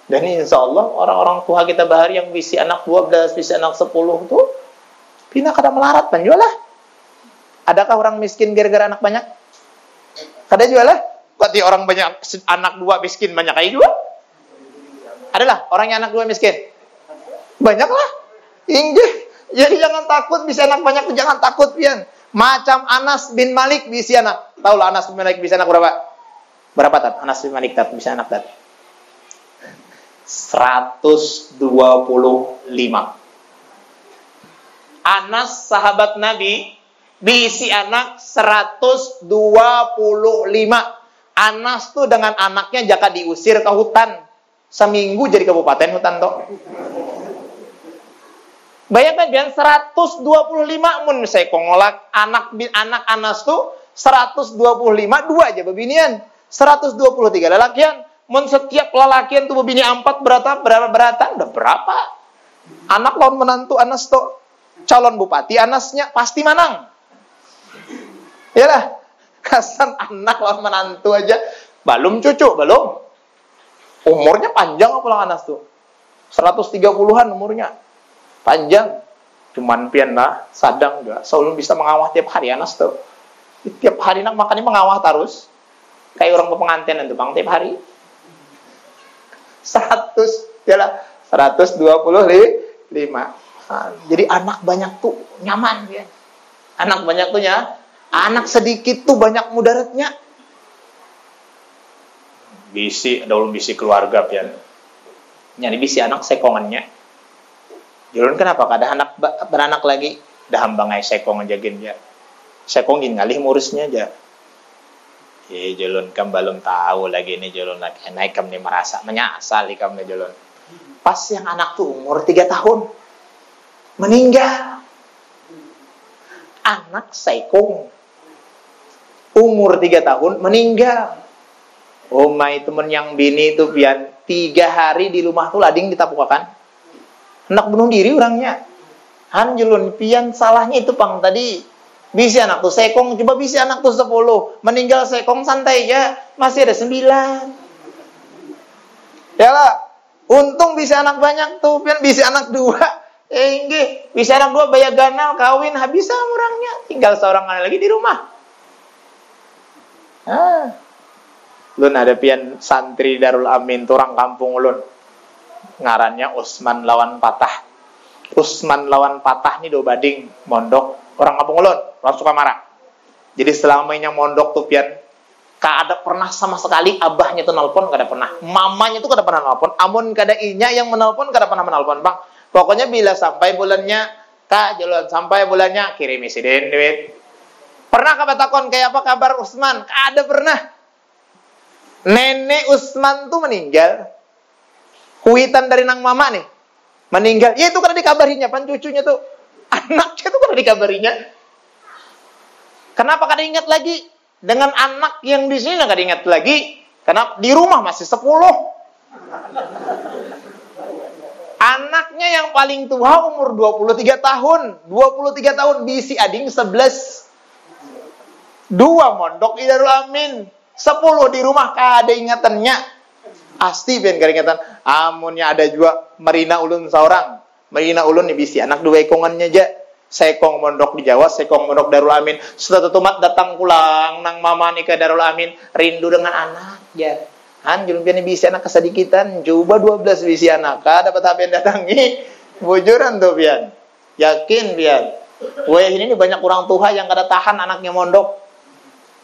Dan insya Allah orang-orang tua kita bahari yang visi anak 12 visi anak 10 tuh pina kada melarat kan jual lah. Adakah orang miskin gara-gara anak banyak? Kada jual lah. Berarti orang banyak anak dua miskin banyak aja jual adalah orang yang anak dua miskin banyak lah jadi jangan takut bisa anak banyak jangan takut pian macam Anas bin Malik bisa anak. Tahu lah Anas bin Malik bisa anak berapa? Berapa tat? Anas bin Malik tat bisa anak tat? 125. Anas sahabat Nabi bisi anak 125. Anas tuh dengan anaknya jaka diusir ke hutan. seminggu jadi kabupaten hutan toh. Bayangkan biar 125 mun saya kongolak anak anak anas tuh 125 dua aja bebinian. 123 lelakian mun setiap lelakian tuh bebini empat berapa berapa berapa udah berapa? Anak lawan menantu anas tuh calon bupati anasnya pasti menang. Ya lah kasan anak lawan menantu aja. Belum cucu belum. Umurnya panjang apa anas tuh? 130-an umurnya panjang. Cuman pian lah sadang juga. Selalu bisa mengawah tiap hari anas tuh. Tiap hari nak makannya mengawah terus. Kayak orang pengantin itu bang tiap hari. 100 ya lah 125 nah, jadi anak banyak tuh nyaman ya anak banyak tuh ya. Anak sedikit tuh banyak mudaratnya. Bisi daun bisi keluarga pian. Nyari bisi anak sekongannya Julun kenapa kada anak beranak lagi dah hambang sekong aja gen ya sekongin ngalih murusnya aja Eh, Jolon kam belum tahu lagi nih Jolon lagi naik kam nih merasa menyasal ikam nih Jolon. Pas yang anak tuh umur tiga tahun meninggal. Anak Saikong umur tiga tahun meninggal. Oh my temen yang bini itu pian tiga hari di rumah tuh lading ditapukakan. Anak bunuh diri orangnya. Han Julun pian salahnya itu pang tadi Bisa anak tuh sekong, coba bisa anak tuh sepuluh. Meninggal sekong santai ya, masih ada sembilan. Ya lah, untung bisa anak banyak tuh, pian bisa anak dua. Eh, enggak, bisa anak dua bayar ganal, kawin, habis orangnya. Tinggal seorang lagi di rumah. Ah. Lun ada pian santri Darul Amin turang kampung ulun. Ngarannya Usman lawan Patah. Usman lawan Patah nih do bading mondok. Orang kampung ulun orang suka marah jadi selama yang mondok tuh pian kada pernah sama sekali abahnya tuh nelpon kada pernah. Mamanya tuh kada pernah nelpon. Amun kada inya yang menelpon kada pernah menelpon bang. Pokoknya bila sampai bulannya kak jalan sampai bulannya kirim isi duit. Pernah kabar takon kayak apa kabar Usman? Kada pernah. Nenek Usman tuh meninggal kuitan dari nang mama nih meninggal ya itu kada dikabarinya pan cucunya tuh Anaknya itu kan dikabarinya. Kenapa kada ingat lagi? Dengan anak yang di sini kada ingat lagi. Karena di rumah masih sepuluh. Anaknya yang paling tua umur 23 tahun. 23 tahun bisi ading 11. Dua mondok Idarul Amin. 10 di rumah kada ingatannya. Asti ben kada ingatan. Amunnya ada juga Marina ulun seorang Marina ulun nih bisi anak dua ekongannya aja. Sekong mondok di Jawa, sekong mondok Darul Amin. Setelah tumat datang pulang nang mama nih ke Darul Amin, rindu dengan anak ya. Han julung pian bisi anak kesedikitan, coba 12 bisi anak. Ka dapat HP datangi. Bujuran tuh pian. Yakin pian. Weh ini banyak orang tua yang kada tahan anaknya mondok.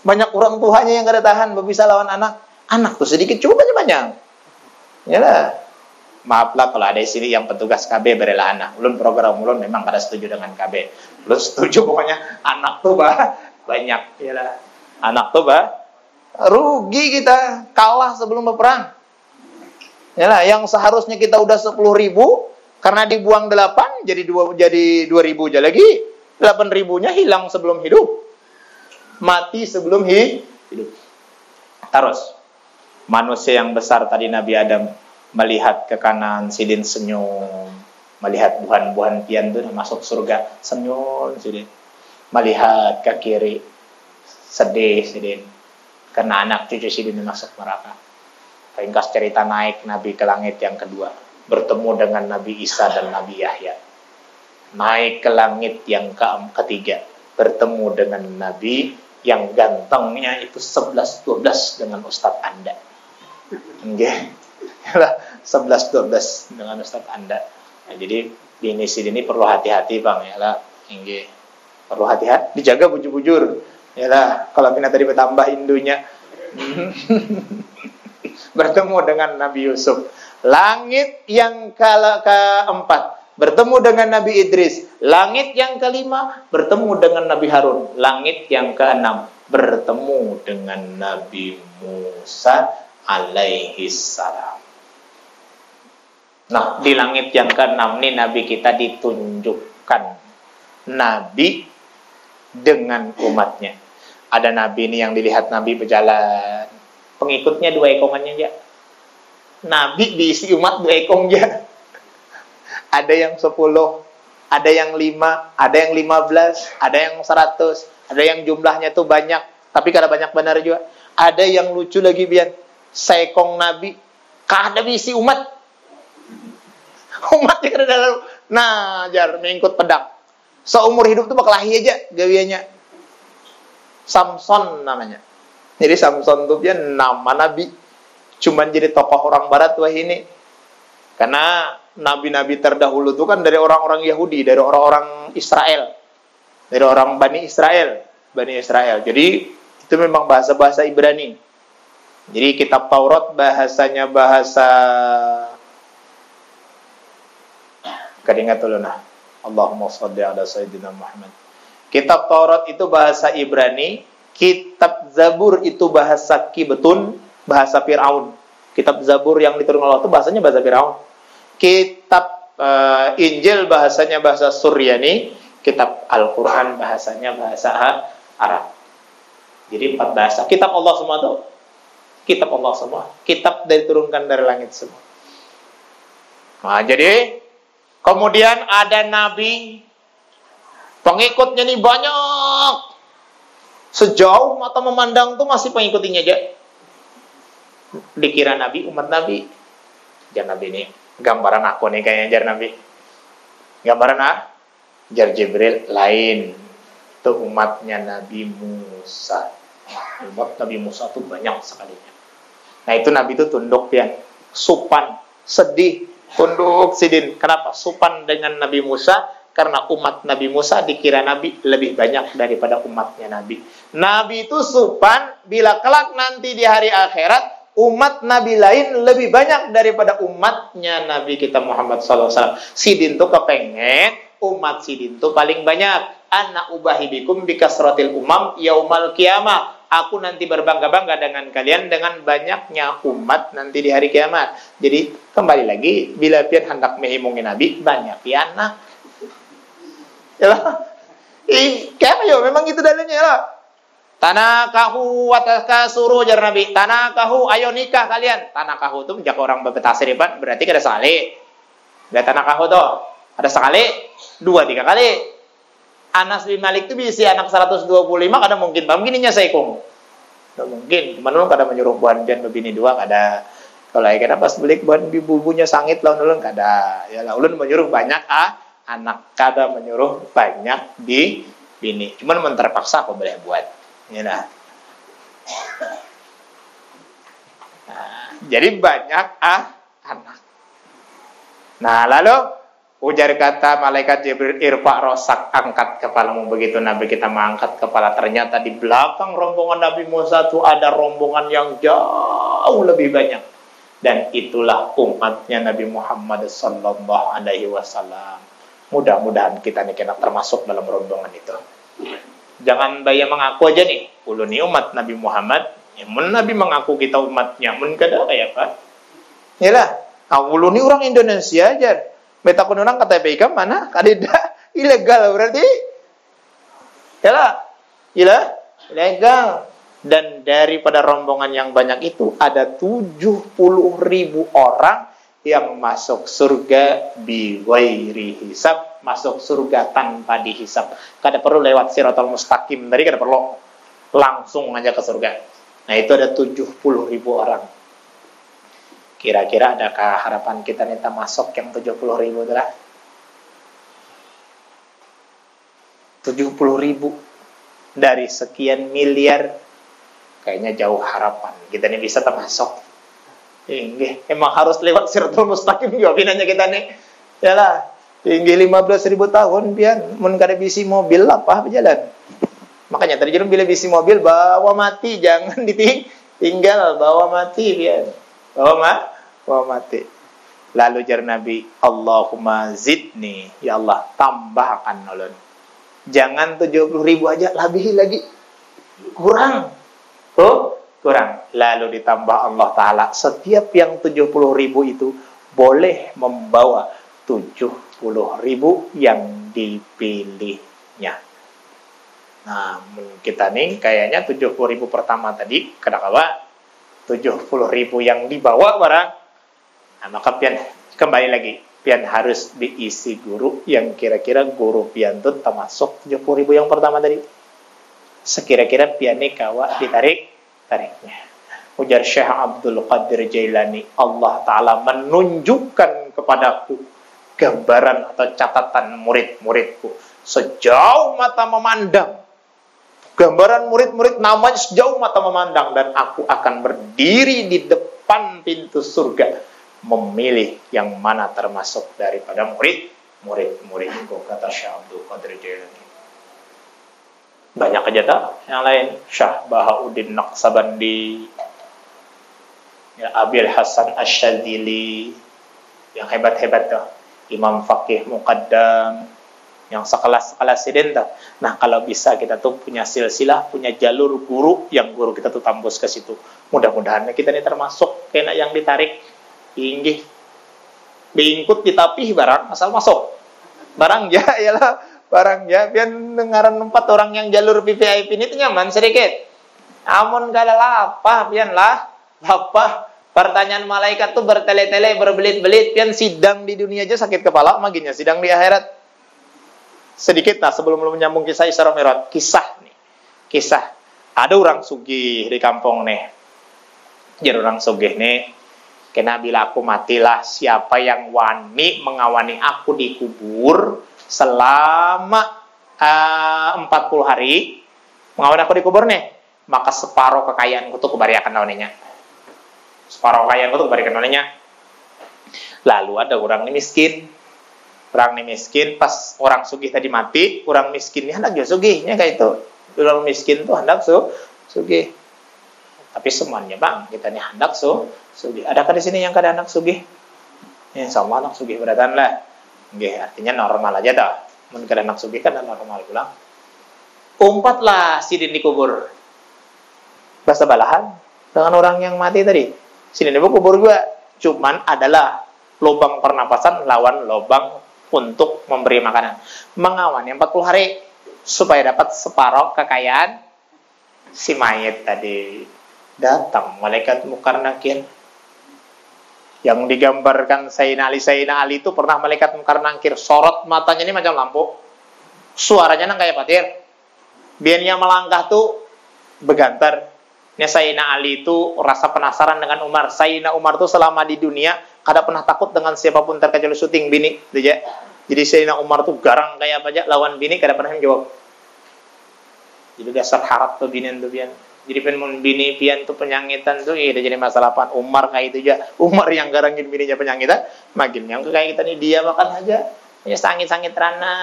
Banyak orang tuanya yang kada tahan bisa lawan anak. Anak tuh sedikit coba banyak banyak. Ya lah maaflah kalau ada di sini yang petugas KB berela anak. Ulun program ulun memang pada setuju dengan KB. Ulun setuju pokoknya anak tuh bah banyak ya lah. Anak tuh bah rugi kita kalah sebelum berperang. Ya lah, yang seharusnya kita udah sepuluh ribu karena dibuang delapan jadi dua jadi dua ribu aja lagi delapan ribunya hilang sebelum hidup mati sebelum hidup terus manusia yang besar tadi Nabi Adam melihat ke kanan Sidin senyum. Melihat buhan-buhan pian itu masuk surga senyum Sidin. Melihat ke kiri sedih Sidin. Karena anak cucu Sidin masuk neraka. Ringkas cerita naik Nabi ke langit yang kedua. Bertemu dengan Nabi Isa dan Nabi Yahya. Naik ke langit yang ke ketiga. Bertemu dengan Nabi yang gantengnya itu 11-12 dengan Ustadz Anda. Okay. 11-12 dengan Ustaz Anda. Nah, jadi bini ini perlu hati-hati bang ya lah, Inge. Perlu hati-hati, dijaga bujur-bujur. Ya lah, kalau kita tadi bertambah indunya. bertemu dengan Nabi Yusuf. Langit yang ke keempat bertemu dengan Nabi Idris. Langit yang kelima bertemu dengan Nabi Harun. Langit yang keenam bertemu dengan Nabi Musa alaihi salam. Nah, di langit yang keenam ini Nabi kita ditunjukkan Nabi dengan umatnya. Ada Nabi ini yang dilihat Nabi berjalan. Pengikutnya dua ekongannya aja. Nabi diisi umat dua ekong aja. Ada yang sepuluh, ada yang lima, ada yang lima belas, ada yang seratus, ada yang jumlahnya tuh banyak. Tapi kada banyak benar juga. Ada yang lucu lagi biar seekong Nabi, kada diisi umat Umatnya kada dalam. Nah, jar mengikut pedang. Seumur hidup tuh berkelahi aja gawiannya. Samson namanya. Jadi Samson tuh dia nama nabi. Cuman jadi tokoh orang barat wah ini. Karena nabi-nabi terdahulu tuh kan dari orang-orang Yahudi, dari orang-orang Israel. Dari orang Bani Israel, Bani Israel. Jadi itu memang bahasa-bahasa Ibrani. Jadi kitab Taurat bahasanya bahasa Keringat. Allahumma salli ala Sayyidina Muhammad. Kitab Taurat itu bahasa Ibrani, kitab Zabur itu bahasa Kibetun, bahasa Firaun. Kitab Zabur yang diturunkan Allah itu bahasanya bahasa Firaun. Kitab uh, Injil bahasanya bahasa Suryani, kitab Al-Qur'an bahasanya bahasa Arab. Jadi empat bahasa. Kitab Allah semua itu kitab Allah semua. Kitab dari turunkan dari langit semua. Nah, jadi Kemudian ada nabi pengikutnya nih banyak. Sejauh mata memandang tuh masih pengikutnya aja. Dikira nabi umat nabi. Jar nabi ini gambaran aku nih kayaknya jar nabi. Gambaran ah? Jar Jibril lain. Itu umatnya Nabi Musa. Umat Nabi Musa tuh banyak sekali. Nah itu Nabi itu tunduk ya, supan, sedih, Tunduk sidin. Kenapa? Supan dengan Nabi Musa karena umat Nabi Musa dikira Nabi lebih banyak daripada umatnya Nabi. Nabi itu supan bila kelak nanti di hari akhirat umat Nabi lain lebih banyak daripada umatnya Nabi kita Muhammad SAW. Sidin tuh kepengen umat sidin tuh paling banyak. Anak ubahibikum bikasratil umam yaumal kiamah aku nanti berbangga-bangga dengan kalian dengan banyaknya umat nanti di hari kiamat. Jadi kembali lagi bila pian hendak mehimungi Nabi banyak anak. Ya lah. Ih, kayak yo memang itu dalilnya ya lah. Tanah kahu wataka suruh jar Nabi. Tanah kahu ayo nikah kalian. Tanah kahu itu menjaga orang berbetasir berarti kada. Ada tanah kahu tuh. Ada sekali, dua tiga kali. Anas bin Malik itu bisa anak 125 kadang mungkin paham gini nya saya kong mungkin. Cuman ulun kada menyuruh buan dan bini dua kada kalau ya pas beli buan bubunya sangit lawan ulun kada ya lah ulun menyuruh banyak ah. Anak kada menyuruh banyak di bini. Cuman men terpaksa aku boleh buat. Ya lah. Nah, jadi banyak ah anak. Nah lalu Ujar kata malaikat Jibril, irfa rosak, angkat kepalamu. Begitu Nabi kita mengangkat kepala, ternyata di belakang rombongan Nabi Musa itu ada rombongan yang jauh lebih banyak. Dan itulah umatnya Nabi Muhammad Sallallahu Alaihi Wasallam. Mudah-mudahan kita nih kena termasuk dalam rombongan itu. Jangan bayar mengaku aja nih, ulu nih umat Nabi Muhammad. Ya, Nabi mengaku kita umatnya, mun kada kayak apa? Yalah, aku ulu nih orang Indonesia aja Beta kununang KTP ikam mana? Kadida ilegal berarti. Yalah, gila, ilegal. Dan daripada rombongan yang banyak itu ada 70 ribu orang yang masuk surga biwairi hisab, masuk surga tanpa dihisab. Kada perlu lewat siratul mustaqim, tadi kada perlu langsung aja ke surga. Nah itu ada 70 ribu orang. Kira-kira adakah harapan kita minta masuk yang 70 ribu itulah? 70 ribu? Dari sekian miliar kayaknya jauh harapan. Kita nih bisa termasuk tinggi emang harus lewat siratul mustaqim juga pinanya kita nih. Lah tinggi 15 ribu tahun pian. Mun kada bisi mobil apa berjalan. Makanya tadi bila bisi mobil bawa mati. Jangan ditinggal bawa mati pian bawa ma? Bawa mati. Lalu jar Nabi Allahumma zidni. Ya Allah tambahkan nolon jangan 70 ribu aja lebih lagi. Kurang. Oh kurang. Lalu ditambah Allah Ta'ala. Setiap yang 70 ribu itu boleh membawa 70 ribu yang dipilihnya. Nah, kita nih kayaknya 70 ribu pertama tadi, kenapa 70 ribu yang dibawa barang. Nah, maka pian kembali lagi, pian harus diisi guru yang kira-kira guru pian itu termasuk 70 ribu yang pertama tadi. Sekira-kira pian nih kawa ditarik, tariknya. Ujar Syekh Abdul Qadir Jailani, Allah Ta'ala menunjukkan kepadaku gambaran atau catatan murid-muridku sejauh mata memandang. Gambaran murid-murid namanya sejauh mata memandang dan aku akan berdiri di depan pintu surga memilih yang mana termasuk daripada murid murid-muridku kata Syekh Abdul Qadir Jailani. Banyak aja tak yang lain Syah Bahauddin Naqsabandi ya, Abil Hasan Asyadili yang hebat-hebat tuh Imam Fakih Muqaddam yang sekelas-sekelas sidin tuh. Nah kalau bisa kita tuh punya silsilah, punya jalur guru yang guru kita tuh tambus ke situ. Mudah-mudahan kita ini termasuk kena yang ditarik tinggi, bingkut ditapih barang asal masuk. Barang ya ialah barang ya biar dengaran empat orang yang jalur VVIP ini tuh nyaman sedikit. Amun kada lapah pian lah, lapah Pertanyaan malaikat tuh bertele-tele, berbelit-belit, pian sidang di dunia aja sakit kepala, maginya sidang di akhirat. Sedikit lah sebelum menyambung kisah Isra Mi'raj, kisah nih. Kisah. Ada orang sugih di kampung nih. Jadi orang sugih nih, kena bila aku matilah siapa yang wani mengawani aku di kubur selama uh, eh, 40 hari mengawani aku di kubur nih maka separuh kekayaanku tuh kebariakan awaninya separuh kaya itu kebarikan olehnya lalu ada orang ini miskin orang ini miskin pas orang sugih tadi mati orang miskinnya hendak juga sugihnya kayak itu orang miskin tuh hendak su sugih tapi semuanya bang kita nih hendak su sugih adakah di sini yang kada anak sugih ya sama anak sugih beratan lah Nggih, artinya normal aja dah. Mungkin kada anak sugih kan normal pulang. Umpatlah sidin dikubur. Bahasa balahan dengan orang yang mati tadi. Sini nih kubur juga cuman adalah lubang pernapasan lawan lubang untuk memberi makanan. Mengawani 40 hari supaya dapat separuh kekayaan si mayat tadi. Datang malaikat mukar nakir yang digambarkan Sayyidina Ali Sayyidina Ali itu pernah malaikat mukar nakir sorot matanya ini macam lampu suaranya nang kayak patir biarnya melangkah tuh begantar Sayyidina Ali itu rasa penasaran dengan Umar. Sayyidina Umar itu selama di dunia kada pernah takut dengan siapa pun terkecuali syuting bini, gitu ya. Jadi Sayyidina Umar tuh garang kayak apa aja lawan bini kada pernah menjawab. Jadi dasar harap tuh bini tuh bian. Jadi pen bini pian tuh penyangitan tuh ya jadi masalah pan Umar kayak itu aja. Umar yang garangin bininya penyangitan, makin yang kayak kita nih dia makan aja. Ya sangit-sangit rana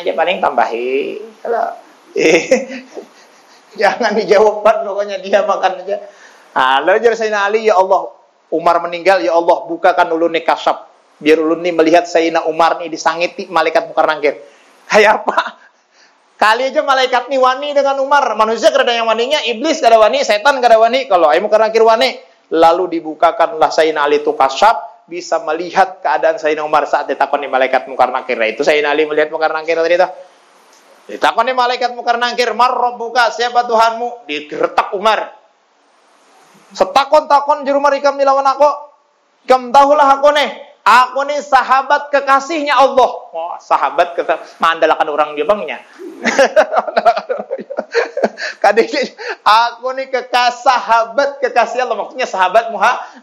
aja paling tambahi. Kalau Jangan dijawab pokoknya dia makan aja. Ah, lalu Sayyidina Ali, ya Allah, Umar meninggal, ya Allah, bukakan ulun nih kasab. Biar ulun nih melihat Sayyidina Umar nih disangiti malaikat mukar nangkir. Hai apa? Kali aja malaikat nih wani dengan Umar. Manusia kada yang waninya, iblis kada wani, setan kada wani. Kalau ayo mukar nangkir wani. Lalu dibukakanlah Sayyidina Ali itu kasab bisa melihat keadaan Sayyidina Umar saat ditakoni malaikat mukar nakir. Nah, itu Sayyidina Ali melihat mukar nakir tadi itu. Ditakoni malaikat mukar nangkir, "Mar rabbuka? Siapa Tuhanmu?" Digertak Umar. Setakon-takon juru marikam lawan aku. Kam tahulah aku nih. Aku nih sahabat kekasihnya Allah. Oh, sahabat kata mandalakan orang dia bangnya. Kadang aku nih kekas sahabat kekasih Allah maksudnya sahabat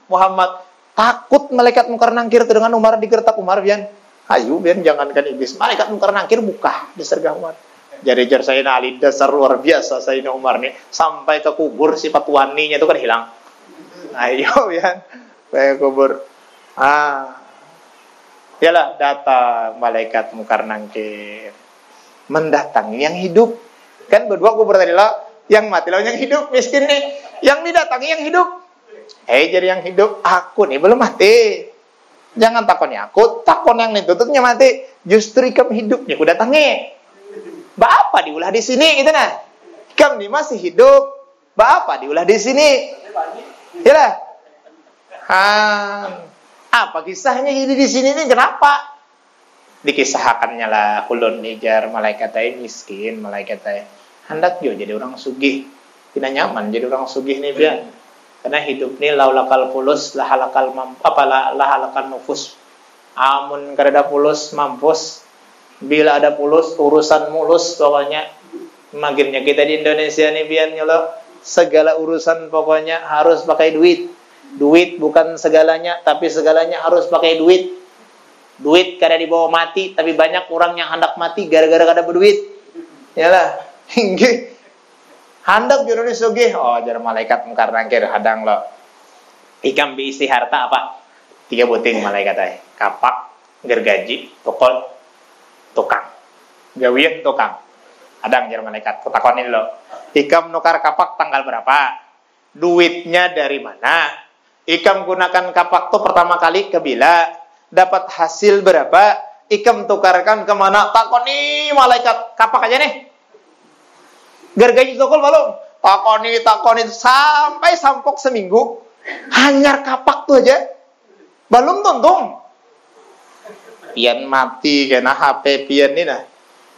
Muhammad. Takut malaikat mukar nangkir dengan Umar digertak Umar bian. Ayo bian jangankan iblis. Malaikat mukar nangkir buka di sergah Umar. Jadi jar saya Ali dasar luar biasa Sayyidina Umar nih sampai ke kubur sifat waninya itu kan hilang. Ayo ya, saya kubur. Ah, Yalah data malaikat mukar nangkir mendatangi yang hidup. Kan berdua kubur tadi lah, yang mati lah yang hidup miskin nih, yang didatangi yang hidup. Eh jadi yang hidup aku nih belum mati. Jangan takutnya aku, takut yang ditutupnya mati. Justru ikam hidupnya aku Bapak diulah di sini gitu nah. Kami masih hidup. Bapak diulah di sini. Ya lah. Apa kisahnya jadi di sini ini kenapa? Dikisahkannya lah kulun nijar malaikat miskin, malaikat hendak jo jadi orang sugih. Tidak nyaman jadi orang sugih nih biar. Karena hidup ini laulakal pulus lahalakal mampu apa lahalakal nufus. Amun kada pulus mampus. Bila ada pulus urusan mulus pokoknya. Makinnya kita di Indonesia nih biar nyolo segala urusan pokoknya harus pakai duit. Duit bukan segalanya, tapi segalanya harus pakai duit. Duit kada dibawa mati, tapi banyak orang yang hendak mati gara-gara kada berduit. Yalah, hingga Handak juru sugih. Oh, jar malaikat mungkar nangkir hadang lo. Ikam isi harta apa? Tiga buting malaikat ay. Kapak, gergaji, tukol, tukang. Gawian tukang. Hadang jar malaikat. Kutakonin lo. Ikam nukar kapak tanggal berapa? Duitnya dari mana? Ikam gunakan kapak tuh pertama kali ke bila dapat hasil berapa? Ikam tukarkan ke mana? Takoni malaikat kapak aja nih Gergaji tokol belum? Takoni, takoni sampai sampok seminggu. Hanyar kapak tuh aja. Belum tuntung. Pian mati kena HP pian ini nah.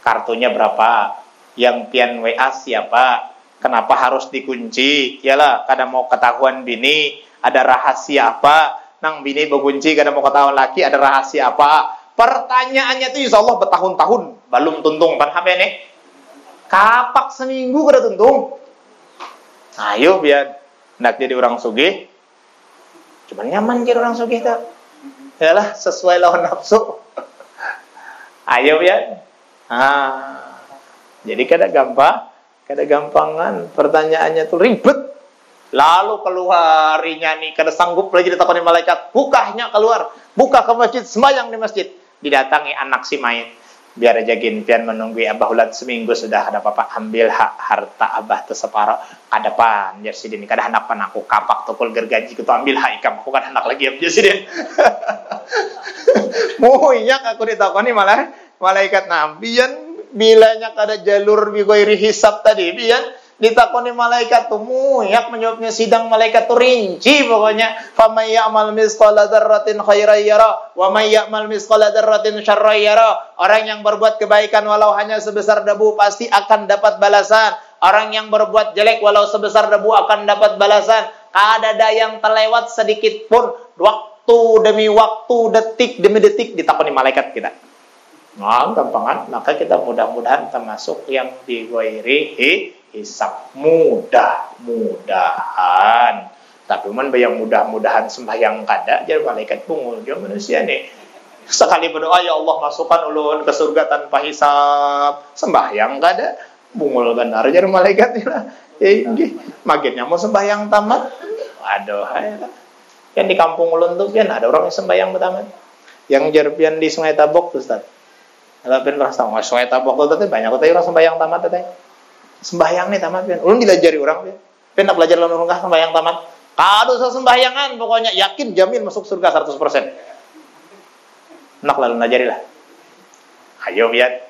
Kartunya berapa? Yang pian WA siapa? Kenapa harus dikunci? Yalah, kadang mau ketahuan bini, ada rahasia apa? Nang bini berkunci, kadang mau ketahuan laki, ada rahasia apa? Pertanyaannya itu insya Allah bertahun-tahun. Belum tuntung pan HP nih kapak seminggu kada tuntung. Ayo biar nak jadi orang sugih. Cuman nyaman jadi orang sugih tak. Yalah sesuai lawan nafsu. Ayo biar. Ah. Jadi kada gampang, kada gampangan. Pertanyaannya tuh ribet. Lalu keluarinya nih kada sanggup lagi ditakoni malaikat. Bukahnya keluar. Buka ke masjid, sembahyang di masjid. Didatangi anak si main biar aja pian menunggu abah ulat seminggu sudah ada papa ambil hak harta abah tu separo ada pan jadi sidin kada hendak pan aku kapak tukul gergaji kita ambil hak ikam. Aku kan hendak lagi jadi sidin mau inyak aku ditakoni malah malaikat. Nabian bilanya kada jalur bigoiri hisap tadi bian ditakoni malaikat tuh muyak menjawabnya sidang malaikat tuh rinci pokoknya. Famay ya'mal misqala dzarratin khairan yara wa may ya'mal misqala dzarratin syarran yara. Orang yang berbuat kebaikan walau hanya sebesar debu pasti akan dapat balasan. Orang yang berbuat jelek walau sebesar debu akan dapat balasan. Kada ada yang terlewat sedikit pun. Waktu demi waktu detik demi detik ditakoni malaikat kita. Nah, gampangan, maka kita mudah-mudahan termasuk yang digoiri hisap mudah-mudahan. Tapi man bayang mudah-mudahan sembahyang kada jadi malaikat pungul dia manusia nih sekali berdoa ya Allah masukkan ulun ke surga tanpa hisap. Sembahyang kada bungul benar jadi malaikat ya makinnya mau sembahyang tamat? Aduh kan di kampung ulun tuh kan ada orang yang sembahyang tamat yang jerpian di sungai tabok tuh Ustaz kalau rasa sungai tabok tuh banyak tuh orang sembahyang tamat tuh sembahyang nih tamat pian ulun dilajari orang pian pian nak belajar lalu nungkah sembahyang tamat. Kado sembahyangan pokoknya. Yakin jamin masuk surga 100% nak lalu ngajari lah. Ayo pian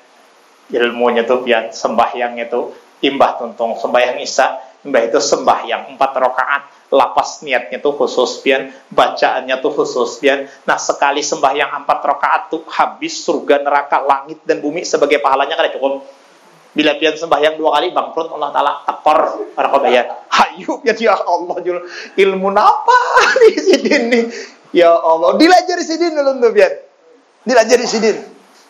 ilmunya tuh pian sembahyangnya tuh imbah tuntung sembahyang isya imbah itu sembahyang. Empat rakaat lapas niatnya tuh khusus pian bacaannya tuh khusus pian nah sekali sembahyang empat rakaat tuh habis surga neraka langit dan bumi sebagai pahalanya kada cukup Bila pian sembahyang dua kali bangkrut Allah Ta'ala tekor kebayar. Hayu ya ya Allah jul ilmu apa di sini Ya Allah, dilajari sidin dulu tuh pian. Dilajari sidin.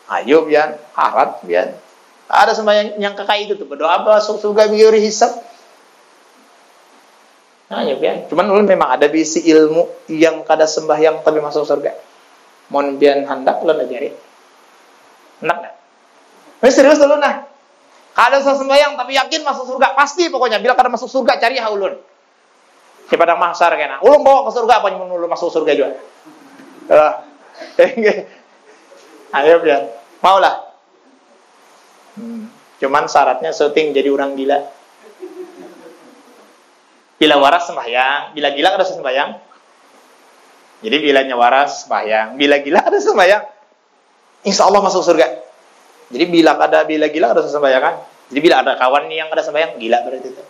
Ayo pian, harap pian. Ada sembahyang yang kakak itu tuh berdoa masuk surga biuri hisab. Nah, ya pian. Cuman ulun memang ada bisi ilmu yang kada sembahyang tapi masuk surga. Mohon pian hendak ulun ajari. Hendak enggak? Ini serius dulu nah. Kada usah sembahyang tapi yakin masuk surga pasti pokoknya. Bila kada masuk surga cari haulun. Kepada mahsar kena. Ulun bawa ke surga apa ulun masuk surga juga. Uh, Ayo biar. Maulah. Hmm. Cuman syaratnya syuting jadi orang gila. Bila waras sembahyang, bila gila ada sembahyang. Jadi bilanya waras sembahyang, bila gila ada sembahyang. Insya Allah masuk surga. Jadi bila ada bila gila ada sembahyang Jadi bila ada kawan nih yang ada sembahyang gila berarti itu.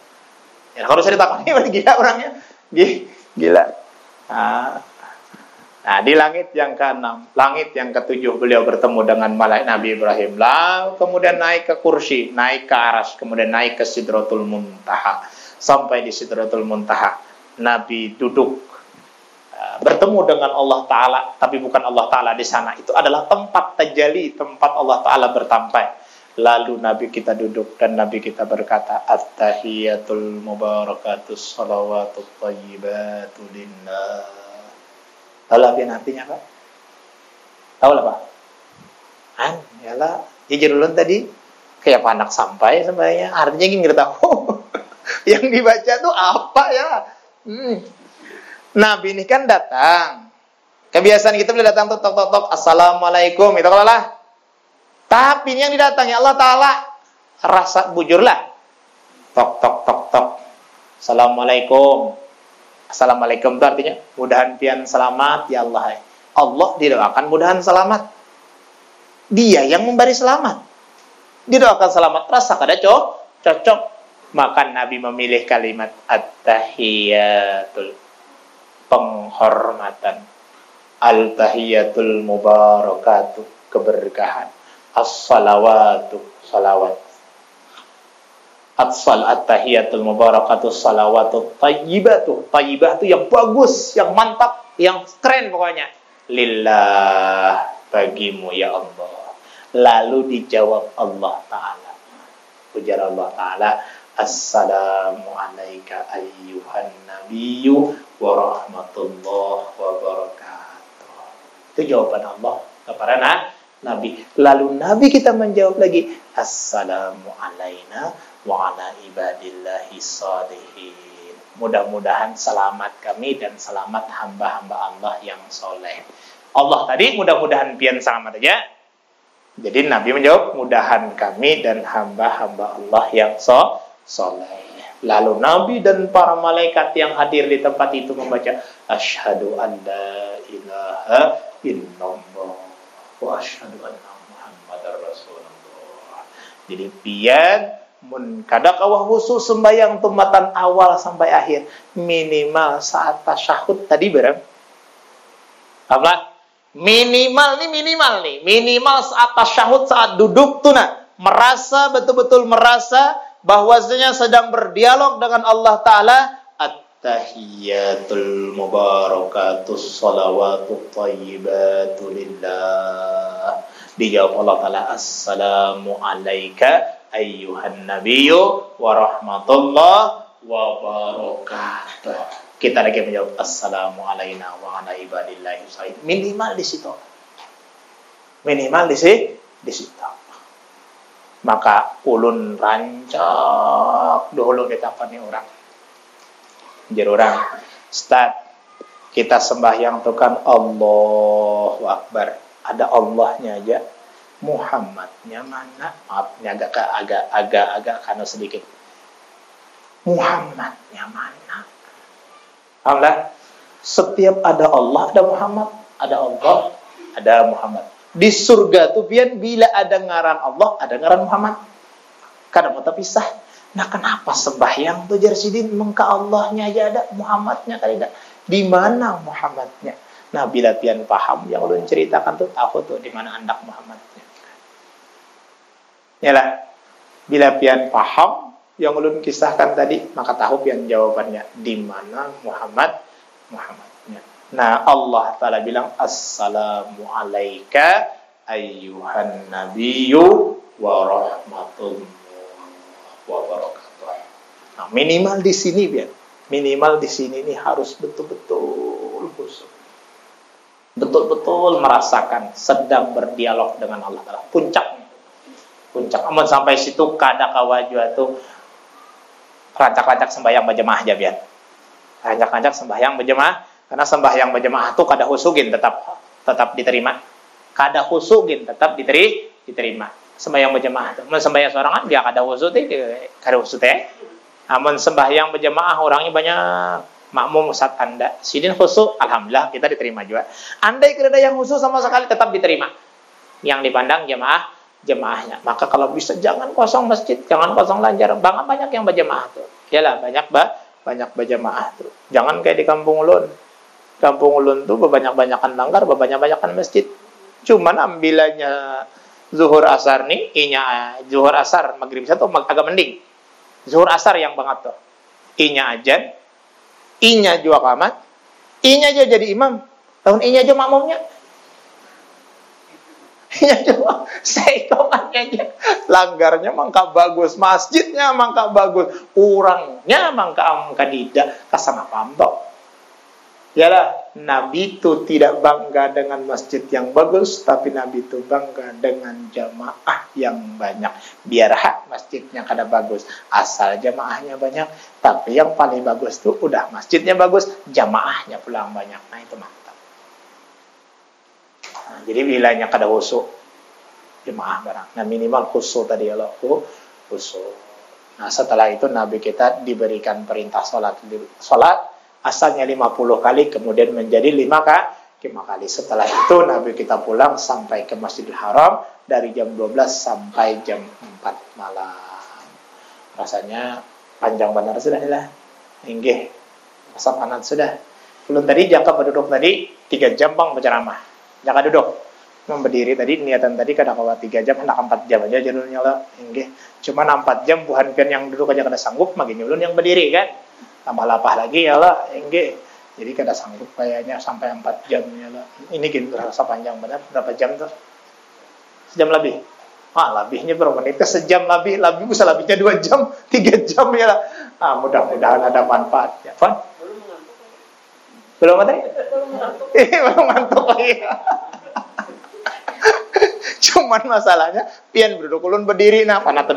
Ya kalau saya ditakoni berarti gila orangnya. Gila. Ah. Nah, di langit yang keenam, langit yang ketujuh beliau bertemu dengan malaikat Nabi Ibrahim. Lalu kemudian naik ke kursi, naik ke aras, kemudian naik ke Sidratul Muntaha. Sampai di Sidratul Muntaha, Nabi duduk uh, bertemu dengan Allah Ta'ala, tapi bukan Allah Ta'ala di sana. Itu adalah tempat tajali, tempat Allah Ta'ala bertampai. Lalu Nabi kita duduk dan Nabi kita berkata, At-tahiyatul mubarakatus salawatut tayyibatu linnah Tahu lah artinya Pak? Tahu lah Pak? An, lah. jujur dulu tadi kayak anak sampai sebenarnya artinya gini kita tahu. yang dibaca tuh apa ya? Hmm. Nabi ini kan datang. Kebiasaan kita bila datang tuh tok tok tok assalamualaikum itu kalau lah. Tapi ini yang didatangi Allah Taala rasa bujurlah. Tok tok tok tok. Assalamualaikum. Assalamualaikum itu artinya mudahan pian selamat ya Allah. Allah didoakan mudahan selamat. Dia yang memberi selamat. Didoakan selamat rasa kada cocok. cocok. Maka Nabi memilih kalimat at-tahiyatul penghormatan. Al-tahiyatul mubarakatuh keberkahan. As-salawatu salawat Atsal at-tahiyatul mubarakatuh salawatu tayyibatu. Tayyibah itu yang bagus, yang mantap, yang keren pokoknya. Lillah bagimu ya Allah. Lalu dijawab Allah Ta'ala. Ujar Allah Ta'ala. Assalamu alaika ayyuhan nabiyyu wa rahmatullah wa barakatuh. Itu jawaban Allah kepada Nabi. Lalu Nabi kita menjawab lagi. Assalamu alaina wa ala ibadillahi salihin. Mudah-mudahan selamat kami dan selamat hamba-hamba Allah yang soleh. Allah tadi mudah-mudahan pian selamat aja. Jadi Nabi menjawab, mudahan kami dan hamba-hamba Allah yang so soleh. Lalu Nabi dan para malaikat yang hadir di tempat itu membaca, Ashadu an la ilaha illallah wa ashadu anna rasulullah. Jadi pian mun kada kawah khusus sembahyang tumatan awal sampai akhir minimal saat tasyahud tadi berapa? Apa? Minimal nih minimal nih minimal saat tasyahud saat duduk tuh nah merasa betul-betul merasa bahwasanya sedang berdialog dengan Allah Taala at-tahiyatul mubarakatus salawatut thayyibatu lillah dijawab Allah Taala assalamu alayka ayyuhan nabiyyu wa rahmatullah wa barakatuh. Kita lagi menjawab assalamu alaina wa ala ibadillahi. Minimal di situ. Minimal di sini di situ. Maka ulun rancak dulu kita orang. Jadi orang, start kita sembahyang tuh kan Allahu Akbar. Ada Allahnya aja Muhammadnya mana? Maaf, ini agak agak agak agak karena sedikit. Muhammadnya mana? Allah, setiap ada Allah ada Muhammad, ada Allah, ada Muhammad. Di surga tuh bila ada ngaran Allah, ada ngaran Muhammad. Karena mau terpisah. Nah kenapa sembahyang tuh jarsidin mengka Allahnya aja ada, Muhammadnya kali tidak. Di mana Muhammadnya? Nah bila pian paham yang lu ceritakan tuh tahu tuh di mana anak Muhammadnya. Yalah, bila pian paham yang ulun kisahkan tadi, maka tahu pian jawabannya di mana Muhammad Muhammadnya. Nah, Allah Taala bilang assalamu alayka ayyuhan nabiyyu wa rahmatullah wa barakatuh. Nah, minimal di sini pian. Minimal di sini ini harus betul-betul khusus. Betul-betul merasakan sedang berdialog dengan Allah Taala. Puncak puncak amun sampai situ kada kawajua itu rancak-rancak sembahyang berjemaah aja biar rancak-rancak sembahyang berjemaah karena sembahyang berjemaah itu kada husugin tetap tetap diterima kada husugin tetap diteri, diterima sembahyang berjemaah itu amun sembahyang seorang kan dia kada husuk teh kada husuk teh amun sembahyang berjemaah orangnya banyak makmum saat anda sidin husuk alhamdulillah kita diterima juga andai kerana yang husuk sama sekali tetap diterima yang dipandang jemaah jemaahnya. Maka kalau bisa jangan kosong masjid, jangan kosong lancar. Banyak banyak yang berjemaah tuh. Yalah banyak ba banyak berjemaah tuh. Jangan kayak di kampung ulun. Kampung ulun tuh banyak-banyakan langgar, banyak-banyakan masjid. Cuman ambilannya zuhur asar nih, inya zuhur asar maghrib satu agak mending. Zuhur asar yang banget tuh. Inya ajan, inya juga kamat, inya aja jadi imam. Tahun inya aja makmumnya. Ya cuma seikomannya aja. Langgarnya mangka bagus, masjidnya mangka bagus, orangnya mangka amka tidak kasana pamtok. Yalah, Nabi itu tidak bangga dengan masjid yang bagus, tapi Nabi itu bangga dengan jamaah yang banyak. Biar hak masjidnya kada bagus, asal jamaahnya banyak. Tapi yang paling bagus tuh udah masjidnya bagus, jamaahnya pulang banyak. Nah itu mah. Nah, jadi wilayahnya kada khusyuk jemaah barang. Nah minimal khusyuk tadi ya khusyuk. Nah setelah itu Nabi kita diberikan perintah sholat. Sholat asalnya 50 kali kemudian menjadi 5 kali. Setelah itu Nabi kita pulang sampai ke Masjidil Haram dari jam 12 sampai jam 4 malam. Rasanya panjang benar sudah lah. Inggih. Masa panas sudah. Belum tadi jangka penduduk tadi 3 jam bang berceramah. Jangan duduk. Memberdiri tadi niatan tadi kadang kala tiga jam hendak empat jam aja jadulnya lah. Enggak. Cuma empat jam buhan pian yang duduk aja kada sanggup makin ulun yang berdiri kan. Tambah lapah lagi ya lah. Enggak. Jadi kada sanggup kayaknya sampai empat jam ya lah. Ini gitu rasa panjang benar. Berapa jam tuh? Sejam lebih. Ah, lebihnya berapa menit? Sejam lebih, lebih bisa lebihnya dua jam, tiga jam ya lah. Ah, mudah-mudahan ada manfaatnya. Fun? Belum ada? Ngantuk. belum ngantuk lagi. Cuman masalahnya pian berduduk ulun berdiri nah panat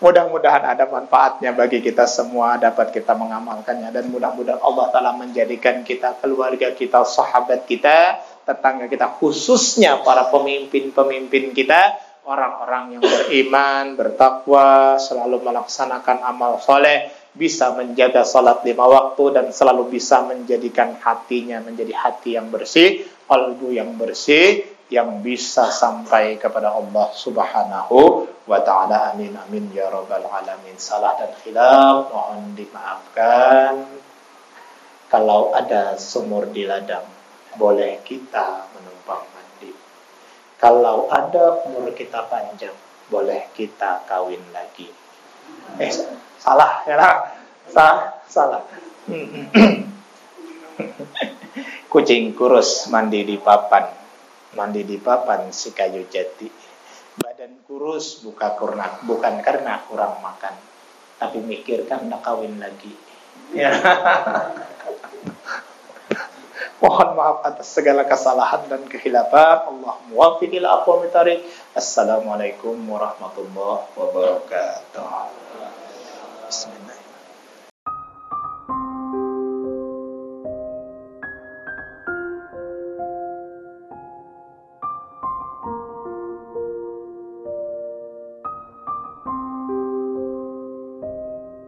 Mudah-mudahan ada manfaatnya bagi kita semua dapat kita mengamalkannya. Dan mudah-mudahan Allah taala menjadikan kita keluarga kita, sahabat kita, tetangga kita khususnya para pemimpin-pemimpin kita orang-orang yang beriman, bertakwa, selalu melaksanakan amal soleh bisa menjaga salat lima waktu dan selalu bisa menjadikan hatinya menjadi hati yang bersih, kalbu yang bersih, yang bisa sampai kepada Allah Subhanahu wa taala. Amin amin ya rabbal alamin. Salah dan khilaf mohon dimaafkan. Kalau ada sumur di ladang, boleh kita menumpang mandi. Kalau ada umur kita panjang, boleh kita kawin lagi. Eh, salah ya lah salah salah kucing kurus mandi di papan mandi di papan si kayu jati badan kurus buka kurnak bukan karena kurang makan tapi mikirkan nak kawin lagi ya Mohon maaf atas segala kesalahan dan kehilafan. Allah muwaffiq ila Assalamualaikum warahmatullahi wabarakatuh. Bismillah.